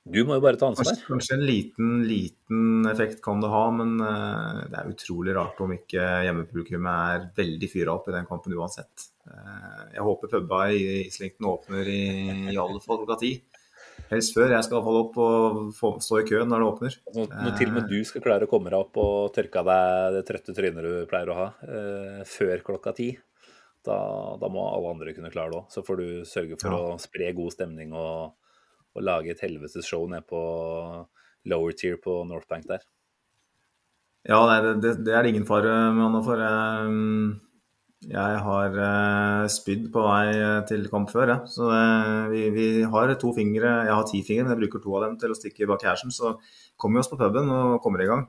Du må jo bare ta ansvar. Kanskje, kanskje en liten, liten effekt kan det ha, men eh, det er utrolig rart om ikke hjemmepublikummet er veldig fyra opp i den kampen uansett. Eh, jeg håper puba i Islington åpner i, i alle fall klokka ti. Helst før. Jeg skal iallfall opp og få, stå i køen når det åpner. Når, når til og med du skal klare å komme deg opp og tørke av deg det trøtte trynet du pleier å ha, eh, før klokka ti, da, da må alle andre kunne klare det òg. Så får du sørge for Ja. å spre god stemning og, og lage et helvetes show nede på lower tier på North Bank der. Ja, nei, det, det, er det ingen fare med, for jeg, jeg har eh, spydd på vei til kamp før. Ja. Så eh, vi, vi har to fingre, jeg har ti fingre, men jeg bruker to av dem til å stikke bak cashen. Så kommer vi oss på puben og kommer i gang.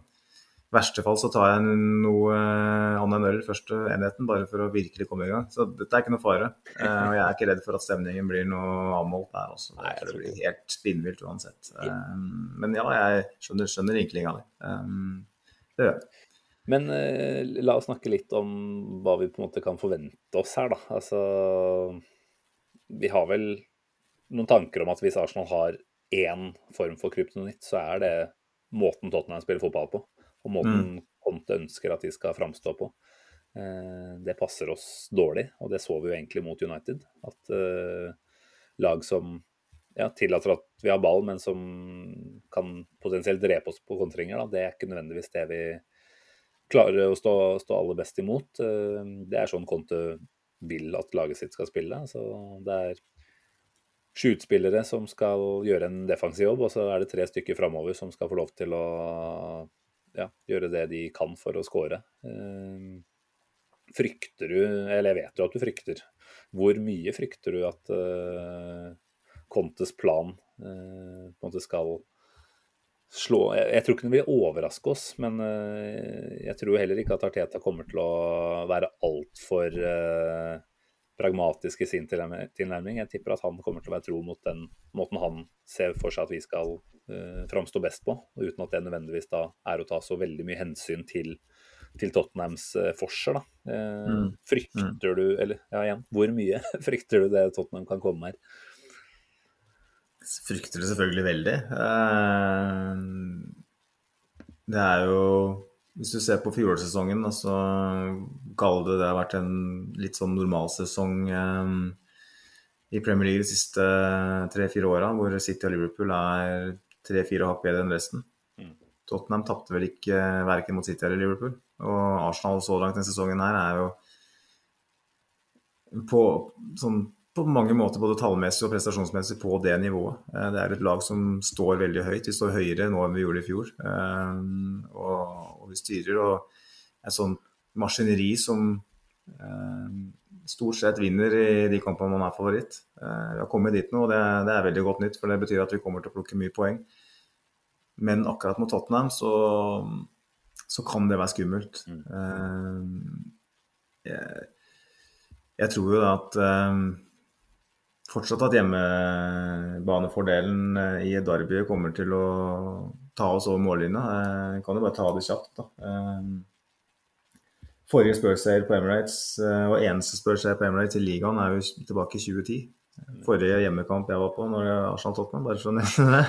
I verste fall så tar jeg noe eh, annet enn øl første enheten, bare for å virkelig komme i gang. Så dette er ikke noe fare. Eh, og jeg er ikke redd for at stemningen blir noe avmålt der også. Nei, Det blir helt spinnvilt uansett. Eh, men ja, jeg skjønner, skjønner vinklinga di. Eh, det gjør jeg. Men eh, la oss snakke litt om hva vi på en måte kan forvente oss her, da. Altså Vi har vel noen tanker om at hvis Arsenal har én form for kryptonitt, så er det måten Tottenham spiller fotball på. Og måten Conte ønsker at de skal framstå på. Eh, det passer oss dårlig, og det så vi jo egentlig mot United. At eh, lag som ja, tillater at vi har ball, men som kan potensielt drepe oss på kontringer, da, det er ikke nødvendigvis det vi klarer å stå, stå aller best imot. Eh, Det er sånn Conte vil at laget sitt skal spille. Så det er sju utspillere som skal gjøre en defensiv jobb, og så er det tre stykker framover som skal få lov til å ja, gjøre det de kan for å score. Eh, Frykter du, eller jeg vet jo at du frykter, hvor mye frykter du at uh, Contes plan eh, på en måte skal slå Jeg, tror ikke det vil overraske oss, men eh, jeg tror heller ikke at Arteta kommer til å være altfor uh, pragmatisk i sin tilnærming. Jeg tipper at han kommer til å være tro mot den måten han ser for seg at vi skal uh, framstå best på, uten at det nødvendigvis da er å ta så veldig mye hensyn til, til Tottenhams uh, forser. da. Uh, Mm. Frykter du, eller ja igjen, hvor mye frykter du det Tottenham kan komme med her? Frykter det selvfølgelig veldig. Uh, Det er jo Hvis du ser på fjorårssesongen, så kaller det det har vært en litt sånn normalsesong eh, i Premier League de siste tre-fire åra, hvor City og Liverpool er tre-fire hakk bedre enn resten. Mm. Tottenham tapte vel ikke verken mot City eller Liverpool. Og Arsenal så langt denne sesongen her er jo på, sånn, på mange måter både tallmessig og prestasjonsmessig på det nivået. Eh, Det er et lag som står veldig høyt. Vi står høyere nå enn vi gjorde i fjor. Eh, Og, og vi styrer og et sånt maskineri som eh, stort sett vinner i de kampene man er favoritt. Vi har kommet dit nå, og det, det er veldig godt nytt, for det betyr at vi kommer til å plukke mye poeng. Men akkurat mot Tottenham så, så kan det være skummelt. Eh, jeg, jeg tror jo da at fortsatt at hjemmebanefordelen eh, i Derby kommer til å ta oss over mållinja. Jeg kan jo bare ta det kjapt, da. Eh, Forrige Spurs-seier på Emirates, eh, og eneste Spurs-seier på Emirates i ligaen, er jo tilbake i 2010. Forrige hjemmekamp jeg var på, når tok Arsenal-Tottenham, bare for å nevne det.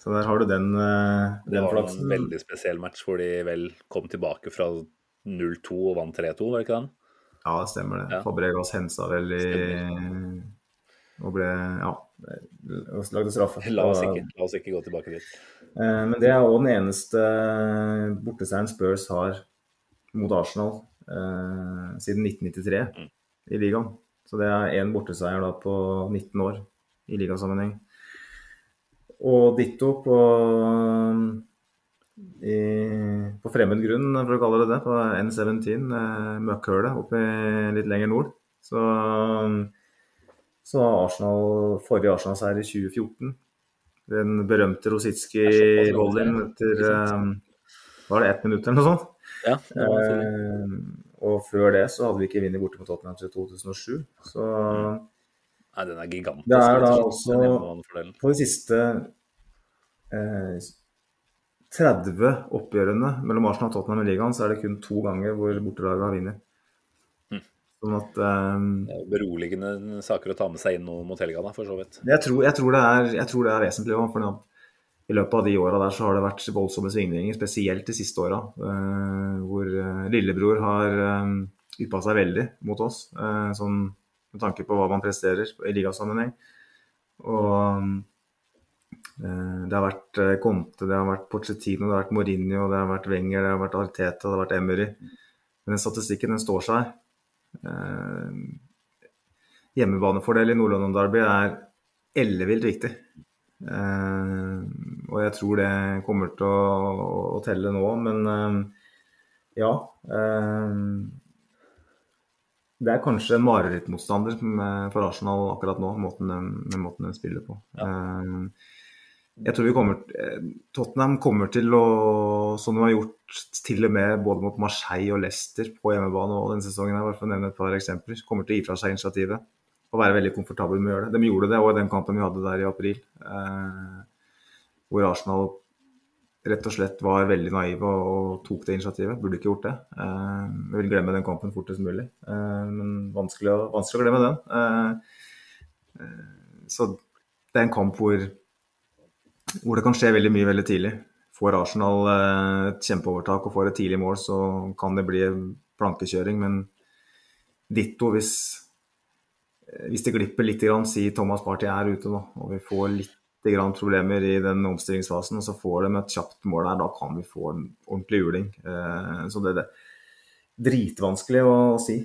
Så der har du den, flaksen. Det var flaksen. en veldig spesiell match hvor de vel kom tilbake fra 0-2 og vant 3-2, var det ikke den? Ja, det stemmer det. Ja. Fabregas hensa vel i og ble ja, lagde straffe. La oss ikke, la oss ikke gå tilbake dit. Eh, Men det er òg den eneste borteseieren Spurs har mot Arsenal eh, siden 1993 i ligaen. Så det er én borteseier da på 19 år i ligasammenheng. Og ditto på, i, på fremmed grunn, for å kalle det det, på N17, eh, møkkhølet oppe litt lenger nord. Så, så har Arsenal forrige Arsenal-seier i 2014 den berømte Rositski-rollen etter eh, Var det ett minutt eller noe sånt? Ja, det var. Eh, og før det så hadde vi ikke vunnet borte mot Tottenham til 2007. Så Nei, den er gigantisk. Det er da også- på de siste eh, 30 oppgjørene mellom Arsenal og Tottenham i ligaen, så er det kun to ganger hvor bortelaget har vunnet. Sånn at um, er beroligende saker å ta med seg inn mot helga, da, for så vidt. jeg, tror, jeg, tror det er, jeg tror det er vesentlig. For i løpet av de åra der så har det vært voldsomme svingninger, spesielt de siste åra. Uh, hvor eh, lillebror har uh, yppa seg veldig mot oss, uh, sånn med tanke på hva man presterer i ligasammenheng. Og eh, det har vært Conte, det har vært Pochettino, det har vært Mourinho, det har vært Wenger, det har vært Arteta, det har vært Emery. Men den statistikken den står seg. Eh, hjemmebanefordel i Nord-London Derby er ellevilt viktig. Eh, og jeg tror det kommer til å, å telle nå, men eh, ja. Eh, det er kanskje en marerittmotstander for Arsenal akkurat nå, måten de, måten de spiller på. Eh, jeg tror vi kommer, eh, Tottenham kommer til å, som de har gjort til og med både mot Marseille og Leicester på hjemmebane og denne sesongen, her, for å nevne et par eksempler, kommer til å gi fra seg initiativet og være veldig komfortabel med å gjøre det. De gjorde det òg i den kampen vi hadde der i april, eh, hvor Arsenal rett og slett var veldig naive og, og tok det initiativet. Burde ikke gjort det. Eh, vil glemme den kampen fortest mulig, eh, men vanskelig å, vanskelig å glemme den. Eh, eh, så det er en kamp hvor, hvor det kan skje veldig mye veldig tidlig. Får Arsenal eh, et kjempeovertak og får et tidlig mål, så kan det bli plankekjøring. Men ditto hvis, hvis det glipper litt, si Thomas Party er ute nå, og vi får litt problemer i den omstillingsfasen, og så får de et kjapt mål der, da kan vi få en ordentlig juling. Eh, så det, det er dritvanskelig å si.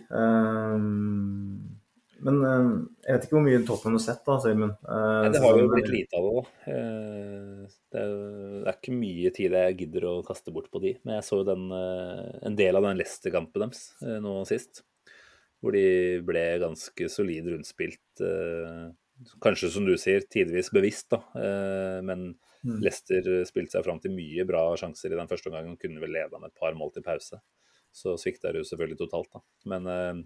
Eh, men eh, jeg vet ikke hvor mye Tottenham har sett, da, Simen. Eh, Nei, det har jo sesongen blitt lite av det, da. Eh, Det er, det er ikke mye tid jeg gidder å kaste bort på de. Men jeg så jo den, eh, en del av den Leicester-kampen deres eh, nå sist. Hvor de ble ganske solid rundspilt. eh, Kanskje som du sier, tidvis bevisst, da. Eh, Men Mm. Leicester spilte seg fram til mye bra sjanser i den første omgangen. Kunne vel leda med et par mål til pause. Så svikta det jo selvfølgelig totalt, da. Men eh,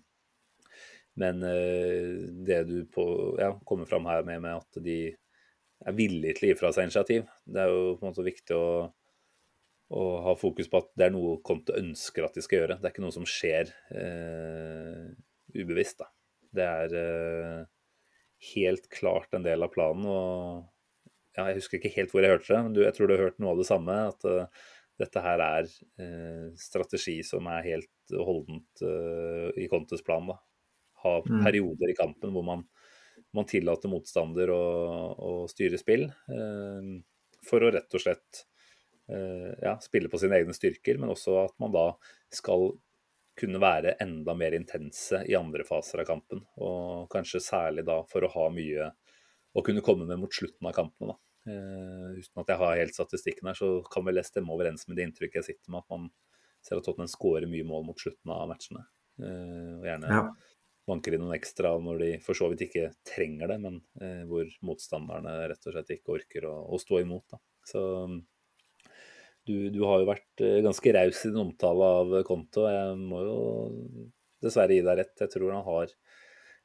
men eh, det du på, ja, kommer fram her med, med at de er villige til å gi fra seg initiativ, det er jo på en måte viktig å, å ha fokus på at det er noe Conte ønsker at de skal gjøre. Det er ikke noe som skjer eh, ubevisst. Da. Det er eh, helt klart en del av planen. og ja, Jeg husker ikke helt hvor jeg hørte det, men du, jeg tror du har hørt noe av det samme. At uh, dette her er eh, strategi som er helt holdent uh, i Contes plan. da ha Mm. perioder i kampen hvor man, man tillater motstander å, å styre spill. Eh, for å rett og slett eh, ja, spille på sine egne styrker, men også at man da skal kunne være enda mer intense i andre faser av kampen. Og kanskje særlig da for å ha mye å kunne komme med mot slutten av kampene. da. Eh, uten at jeg har helt statistikken her, så kan vel jeg stemme overens med det inntrykket jeg sitter med, at man ser at Tottenham skårer mye mål mot slutten av matchene. Eh, og gjerne Ja. Banker inn noen ekstra når de for så vidt ikke trenger det, men eh, hvor motstanderne rett og slett ikke orker å, å stå imot. Da. Så du, du har jo vært eh, ganske raus i din omtale av Konto. Jeg må jo dessverre gi deg rett. Jeg tror han har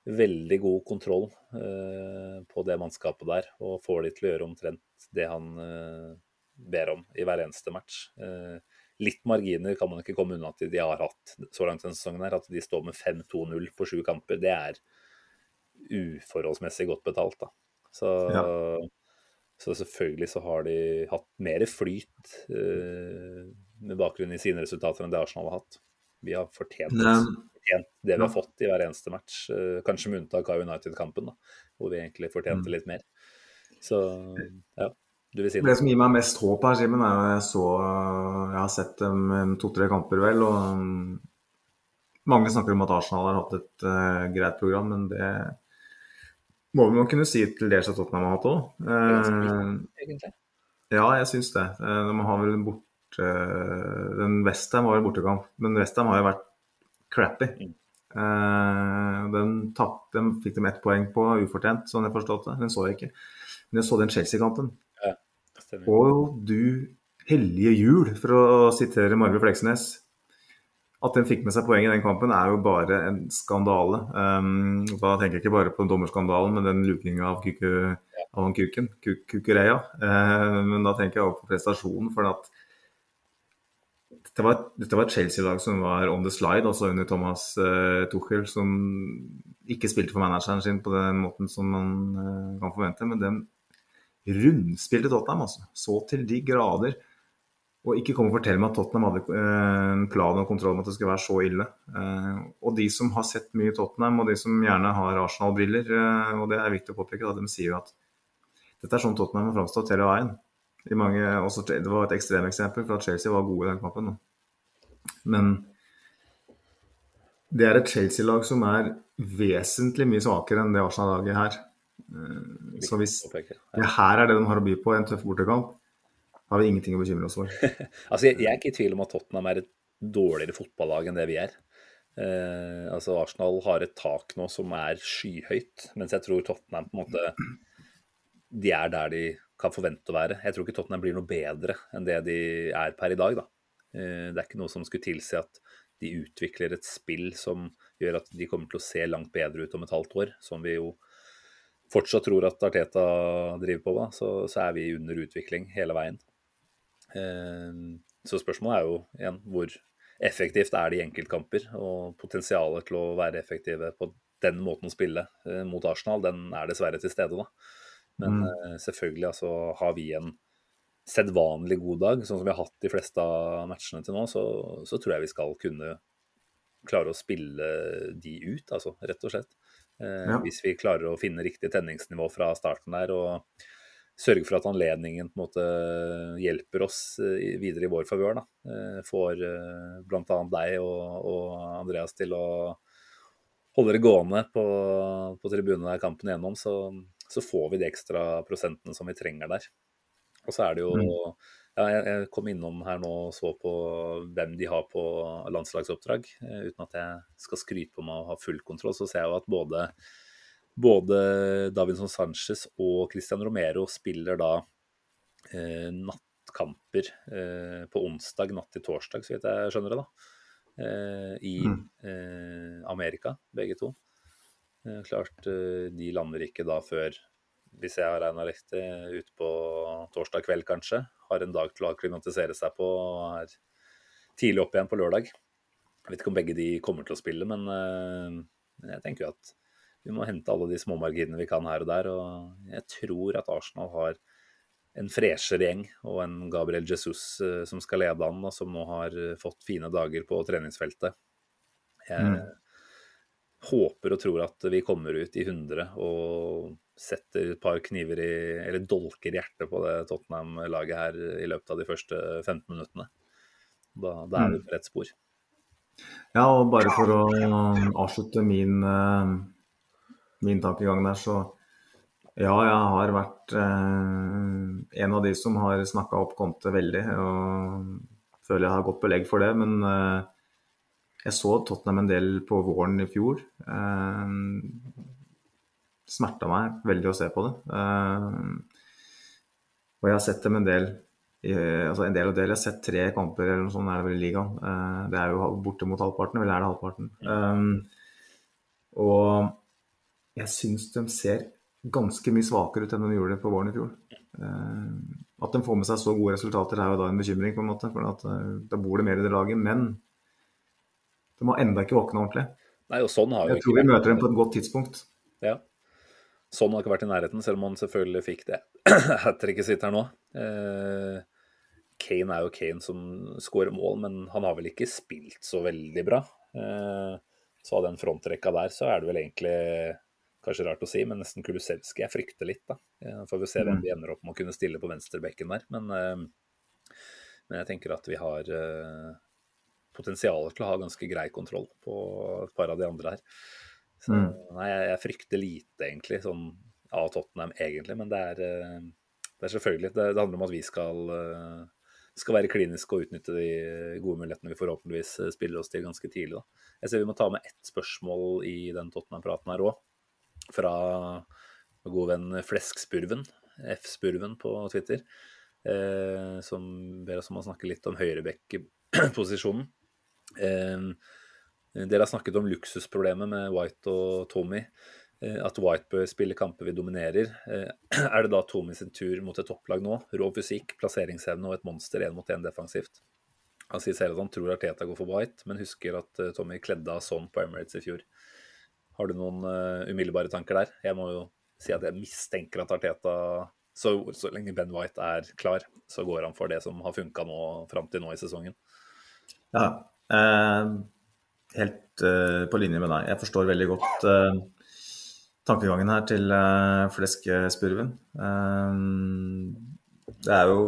veldig god kontroll eh, på det mannskapet der, og får de til å gjøre omtrent det han eh, ber om i hver eneste match. Eh, litt marginer kan man ikke komme unna at de har hatt så langt denne sesongen. her, At de står med 5-2-0 på sju kamper, det er uforholdsmessig godt betalt. da. Så, så selvfølgelig så har de hatt mer flyt eh, med bakgrunn i sine resultater enn det Arsenal har hatt. Vi har fortjent Det, fortjent det vi har fått i hver eneste match. eh, Kanskje med unntak av United-kampen, da, hvor vi egentlig fortjente Mm. litt mer. Så ja, si Det det som gir meg mest håp her, Simen, er jo jeg så Jeg har sett dem um, to-tre kamper, vel, og um, mange snakker om at Arsenal har hatt et uh, greit program, men det må vi nok kunne si til dels at Tottenham har hatt òg. Uh, ja, jeg syns det. Eh, de har vel bort, Den Westham var vel bortekamp, men Westham har jo vært crappy. Mm. Eh, den, tapp, den fikk de ett poeng på ufortjent, sånn jeg forstod forstått det. Den så jeg ikke. Men jeg så den Chelsea-kampen. Stemmer. Og du hellige jul, for å sitere Marve Fleksnes. At den fikk med seg poeng i den kampen, er jo bare en skandale. Um, da tenker jeg ikke bare på dommerskandalen, men den lukinga av, kuku, av kuken, kuk, Kukureya. Eh, men da tenker jeg også på prestasjonen, for at dette var, dette var et Chelsea-lag som var on the slide, også under Thomas uh, Tuchel, som ikke spilte for manageren sin på den måten som man uh, kan forvente. Men den rundspilte Tottenham, altså. Så til de grader. Og ikke kom og fortell meg at Tottenham hadde eh, en plan og kontroll med at det skulle være så ille. Eh, og de som har sett mye Tottenham, og de som gjerne har Arsenal-briller, eh, og det er viktig å påpeke, da, de sier jo at dette er sånn Tottenham har framstått hele veien. Mange, også, det var et ekstremeksempel for at Chelsea var gode i den kampen. Men det er et Chelsea-lag som er vesentlig mye svakere enn det Arsenal-laget her. Eh, Så hvis det her er det de har å by på, en tøff bortekamp, har vi ingenting å bekymre oss for. Altså, jeg, jeg er ikke i tvil om at Tottenham er et dårligere fotballag enn det vi er. Eh, altså Arsenal har et tak nå som er skyhøyt, mens jeg tror Tottenham på en måte De er der de kan forvente å være. Jeg tror ikke Tottenham blir noe bedre enn det de er per i dag. da. Eh, det er ikke noe som skulle tilsi at de utvikler et spill som gjør at de kommer til å se langt bedre ut om et halvt år, som vi jo fortsatt tror at Arteta driver på med, så, så er vi under utvikling hele veien. Eh, Så spørsmålet er jo igjen hvor effektivt er det i enkeltkamper? Og potensialet til å være effektive på den måten å spille eh, mot Arsenal, den er dessverre til stede, da. Men Mm. eh, selvfølgelig altså, har vi en sedvanlig god dag, sånn som vi har hatt de fleste av matchene til nå, så, så tror jeg vi skal kunne klare å spille de ut, altså, rett og slett. Eh, Ja. Hvis vi klarer å finne riktig tenningsnivå fra starten der og sørge for at anledningen på en måte hjelper oss eh, videre i vår favør. Eh, Får bl.a. deg og, og Andreas til å holde det gående på, på tribunen der kampen igjennom, så, så får vi de ekstra prosentene som vi trenger der. Og så er det jo Mm. Ja, jeg, jeg kom innom her nå og så på hvem de har på landslagsoppdrag. Eh, uten at jeg skal skryte på meg å ha full kontroll, så ser jeg jo at både, både Davinson Sanchez og Christian Romero spiller da eh, nattkamper eh, på onsdag natt til torsdag, så vidt jeg skjønner det, da. Eh, I Mm. eh, Amerika, begge to. Eh, klart de lander ikke da før, hvis jeg har regna riktig, utpå torsdag kveld kanskje. Har en dag til å akklimatisere seg på og er tidlig opp igjen på lørdag. Jeg vet ikke om begge de kommer til å spille, men eh, jeg tenker jo at vi må hente alle de småmarginene vi kan her og der. Og jeg tror at Arsenal har en freshere gjeng og en Gabriel Jesus eh, som skal lede an, og som nå har eh, fått fine dager på treningsfeltet. Jeg Mm. Håper og tror at vi kommer ut i 100 og setter et par kniver i, eller dolker hjertet på det Tottenham-laget her i løpet av de første 15 minuttene. Da, da er vi på rett spor. Ja, og bare for å avslutte min, eh, min tankegang der, så ja, jeg har vært eh, en av de som har snakka opp Conte veldig. Og føler jeg har godt belegg for det. Men eh, jeg så Tottenham en del på våren i fjor. Eh, smerta meg veldig å se på det. Eh, og jeg har sett dem en del altså en del og del. Jeg har sett tre kamper eller noe sånt er det vel i ligaen. Eh, det er jo borte mot halvparten, eller er det halvparten? Eh, og jeg syns de ser ganske mye svakere ut enn de gjorde på våren i fjor. Eh, at de får med seg så gode resultater er jo da en bekymring, på en måte, for eh, da bor det mer i det laget. Men de har enda ikke våkna ordentlig. Nei, og sånn har jo Jeg tror vi møter dem på et godt tidspunkt. Ja. Sånn har ikke vært i nærheten, selv om han selvfølgelig fikk det hat tricket sitt her nå. Eh, Kane er jo Kane som skårer mål, men han har vel ikke spilt så veldig bra. Eh, Så av den frontrekka der, så er det vel egentlig kanskje rart å si, men nesten Kulusevski. Jeg frykter litt, da. Eh, Får vi se hvem vi ender opp med å kunne stille på venstrebekken der. Men, eh, men jeg tenker at vi har eh, potensial til å ha ganske grei kontroll på et par av de andre her. Så nei, jeg, frykter lite, egentlig, sånn av Tottenham, egentlig. Men det er, eh, det er selvfølgelig det, det handler om at vi skal, eh, skal være kliniske og utnytte de gode mulighetene vi forhåpentligvis eh, spiller oss til ganske tidlig. Da. Jeg ser vi må ta med ett spørsmål i den Tottenham-praten her òg. Fra god venn Fleskspurven, F-spurven på Twitter. Eh, som ber oss om å snakke litt om høyrebekkposisjonen. Eh, dere har snakket om luksusproblemet med White og Tommy. Eh, At White bør spille kamper vi dominerer. Eh, Er det da Tommy sin tur mot et topplag nå? Rå fysikk, plasseringsevne og et monster én mot én defensivt. Han sier selv at han tror Arteta går for White, men husker at eh, Tommy kledde av sånn på Emirates i fjor. Har du noen umiddelbare tanker der? Jeg må jo si at jeg mistenker at Arteta så, så lenge Ben White er klar, så går han for det som har funka fram til nå i sesongen. Ja, helt eh, på linje med deg. Jeg forstår veldig godt eh, tankegangen her til eh, fleskespurven. Eh, det er jo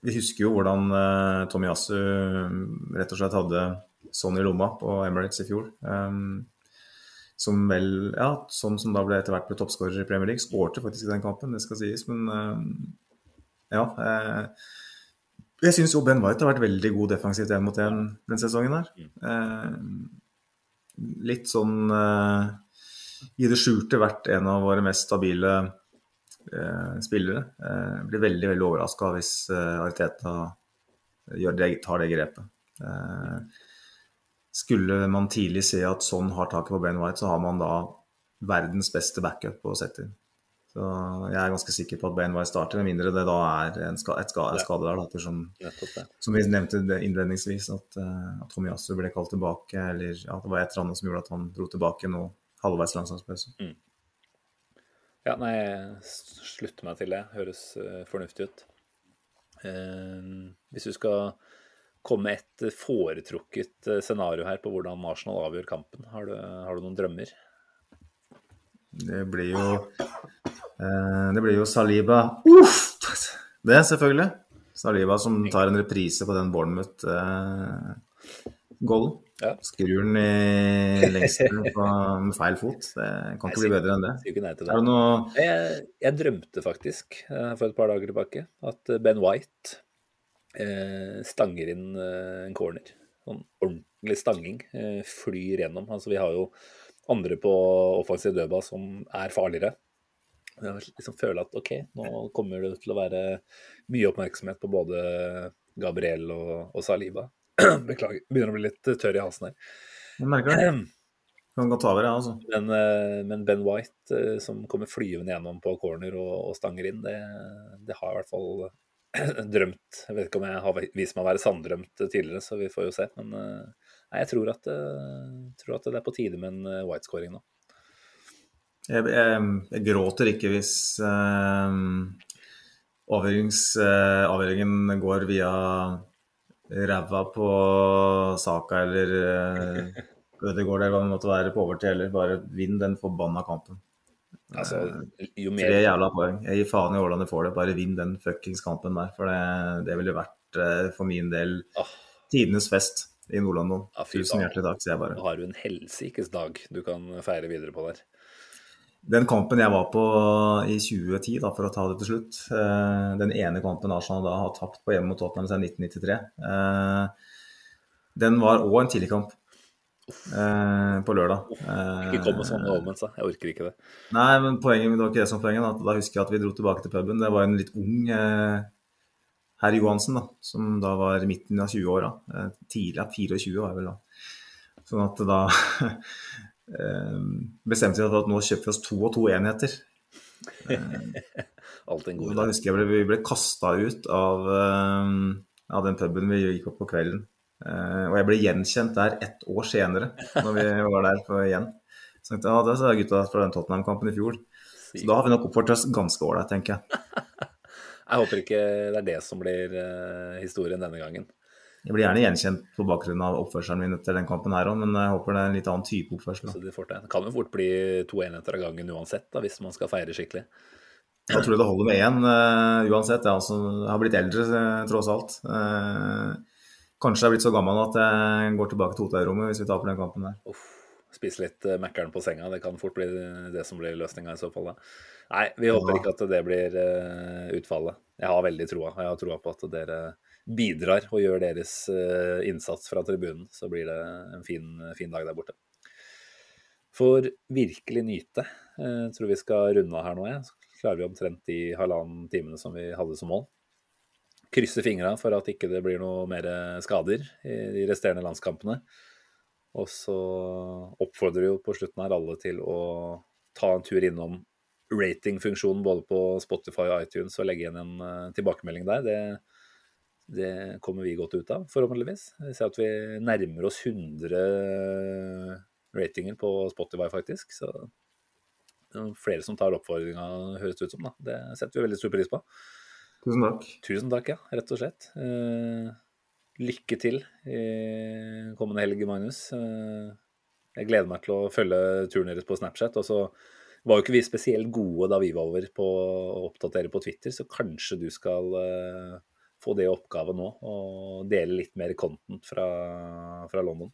Vi husker jo hvordan eh, Tomiyasu rett og slett hadde sånn i lomma på Emirates i fjor. Eh, som vel, ja, sånn som da ble etter hvert ble toppskårer i Premier League. Skårte faktisk i den kampen, det skal sies, men eh, ja. Eh, jeg syns jo Ben White har vært veldig god defensivt én mot én denne sesongen her. Eh, litt sånn eh, i det skjulte vært en av våre mest stabile eh, spillere. Eh, blir veldig veldig overraska hvis eh, Ariteta gjør det, tar det grepet. Eh, skulle man tidlig se at sånn har taket på Ben White, så har man da verdens beste backup å sette inn. Så jeg er ganske sikker på at Bainway starter, med mindre det da er en ska, et ska, et skade der. Da, ettersom, Nettopp som vi nevnte innledningsvis, at, uh, at Tomiyasu ble kalt tilbake, eller ja, det var et eller annet som gjorde at han dro tilbake nå halvveis landslagspause. Ja, nei, jeg slutter meg til det. Høres uh, fornuftig ut. Uh, hvis du skal komme med et foretrukket eh, scenario her på hvordan Arsenal avgjør kampen, har du, har du noen drømmer? Det blir jo eh, Det blir jo Saliba Uff! Det, selvfølgelig. Saliba som tar en reprise på den Bournemouth-goalen. Ja. Skrur den i lengsten med feil fot. Det kan ikke bli bedre enn det. Til Er det. det noe Jeg, jeg drømte faktisk eh, for et par dager tilbake at Ben White eh, stanger inn eh, en corner. Sånn ordentlig stanging. Eh, flyr gjennom. Altså, vi har jo andre på offensiv dødball som er farligere. Jeg liksom føler at OK, nå kommer det til å være mye oppmerksomhet på både Gabriel og, og Saliba. Beklager, begynner å bli litt tørr i halsen her. Jeg merker det. Kan godt over, jeg, altså. Men, eh, men Ben White eh, som kommer flyvende gjennom på corner og, og stanger inn, det, det har jeg i hvert fall drømt. Jeg vet ikke om jeg har vist meg å være sanndrømt tidligere, så vi får jo se. Men eh, nei, jeg tror at, eh, tror at det er på tide med en whitescoring White-scoring nå. Jeg, jeg, jeg gråter ikke hvis eh, avgjørings, eh, går via ræva på Saka eller eh, Ødegaard eller hva det måtte være på overtid heller. Bare vinn den forbanna kampen. Altså, jo Tre mer jævla poeng. Jeg gir faen i hvordan du får det. Bare vinn den fuckings kampen der. For det, det ville vært eh, for min del oh. tidenes fest i Nord-London. Ja, Tusen hjertelig takk, sier jeg bare. Da har du en helsikes dag du kan feire videre på der. Den kampen jeg var på i 2010, da, for å ta det til slutt, eh, den ene kampen Arsenal da har tapt på hjemme mot Tottenham siden 1993, eh, den var òg en tidligkamp Uh, på lørdag. Uh, Ikke kom med sånne omvendt, Jeg orker ikke det. Nei, men poenget, det var ikke det som poenget. Da. da husker jeg at vi dro tilbake til puben. Det var en litt ung eh, herr Johansen, da, som da var midten av 20-åra. Eh, tidlig, 24 var jeg vel da. Sånn at da eh, bestemte vi at nå kjøper vi oss to og to enheter. Alt en god da husker jeg vi ble kasta ut av, eh, av den puben vi gikk opp på kvelden. Og jeg ble gjenkjent der ett år senere, når vi var der for igjen. Så jeg tenkte, ja, det er gutta fra den Tottenham-kampen i fjor. Så da har vi nok oppført oss ganske ålreit, tenker jeg. Jeg håper ikke det er det som blir eh, historien denne gangen. Jeg blir gjerne gjenkjent på bakgrunn av oppførselen min etter den kampen her òg, men jeg håper det er en litt annen type oppførsel. Så det, det kan jo fort bli to enheter av gangen uansett, da, hvis man skal feire skikkelig. Jeg tror det holder med én uh, uansett. Jeg altså, har blitt eldre, uh, tross alt. Uh, kanskje jeg er blitt så gammel at jeg går tilbake til hotellrommet hvis vi taper den kampen der. Uff, spise litt uh, Mækkern på senga, det kan fort bli det som blir løsninga i så fall. Da. Nei, vi håper ikke at det blir utfallet. Jeg har veldig troa. Jeg har troa på at dere bidrar og gjør deres uh, innsats fra tribunen, så blir det en fin, fin dag der borte. For virkelig nyte. Jeg tror vi skal runde av her nå. Ja. Så klarer vi omtrent de halvannen timene som vi hadde som mål. Krysse fingra for at ikke det blir noe mer skader i de resterende landskampene. Og så oppfordrer jo på slutten her alle til å ta en tur innom ratingfunksjonen både på Spotify og iTunes og legge igjen en uh, tilbakemelding der. Det det kommer vi godt ut av, forhåpentligvis. Vi ser at vi nærmer oss 100 ratinger på Spotify, faktisk. Så er flere som tar oppfordringa, høres det ut som. da. Det setter vi veldig stor pris på. Tusen takk. Tusen takk, ja. Rett og slett. Lykke til i kommende helg, Magnus. Eh, jeg gleder meg til å følge turen deres på Snapchat. og så var jo ikke vi spesielt gode da vi var over på å oppdatere på Twitter, så kanskje du skal eh, få det oppgaven nå, og dele litt mer content fra, fra London?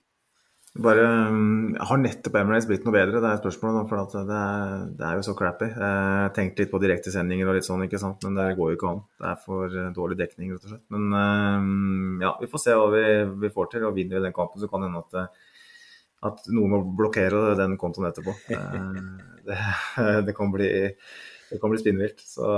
Bare, um, Har nettopp Emirates blitt noe bedre? Det er spørsmålet. For det er, det, er, jo så crappy. Jeg tenkte litt på direktesendinger og litt sånn, ikke sant? men det går jo ikke an. Det er for eh, dårlig dekning, rett og slett. Men um, ja, vi får se hva vi, vi får til. og Vinner vi den kampen, så kan det hende at, eh, at noen må blokkere den kontoen etterpå. Det, det, kan bli, det kan bli spinnvilt. Så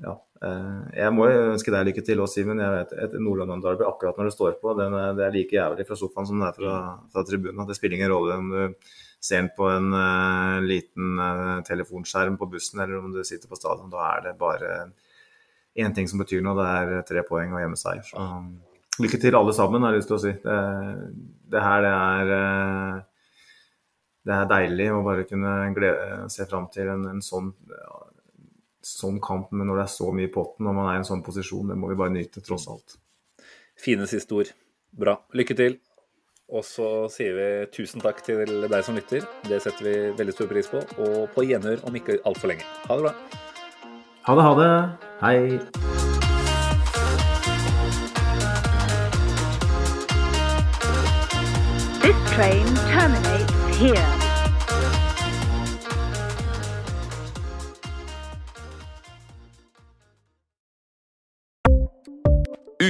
ja. Eh, jeg må ønske deg lykke til òg, Simen. Jeg vet, et Nordland-derby akkurat når det står på, den det er like jævlig fra sofaen som det er fra, fra tribunen. Det spiller ingen rolle om du ser den på en uh, liten uh, telefonskjerm på bussen eller om du sitter på stadion. Da er det bare én ting som betyr noe, det er tre poeng og hjemmeseier. Så lykke til alle sammen, har jeg lyst til å si. Det, det her det er uh, det er deilig å bare kunne glede, se fram til en, en sånn sånn kamp, men når det er så mye i potten og man er i en sånn posisjon, det må vi bare nyte, tross alt. Fine siste ord. Bra. Lykke til. Og så sier vi tusen takk til deg som lytter. Det setter vi veldig stor pris på. Og på gjenhør om ikke altfor lenge. Ha det bra. Ha det, ha det. Hei. This train terminates here.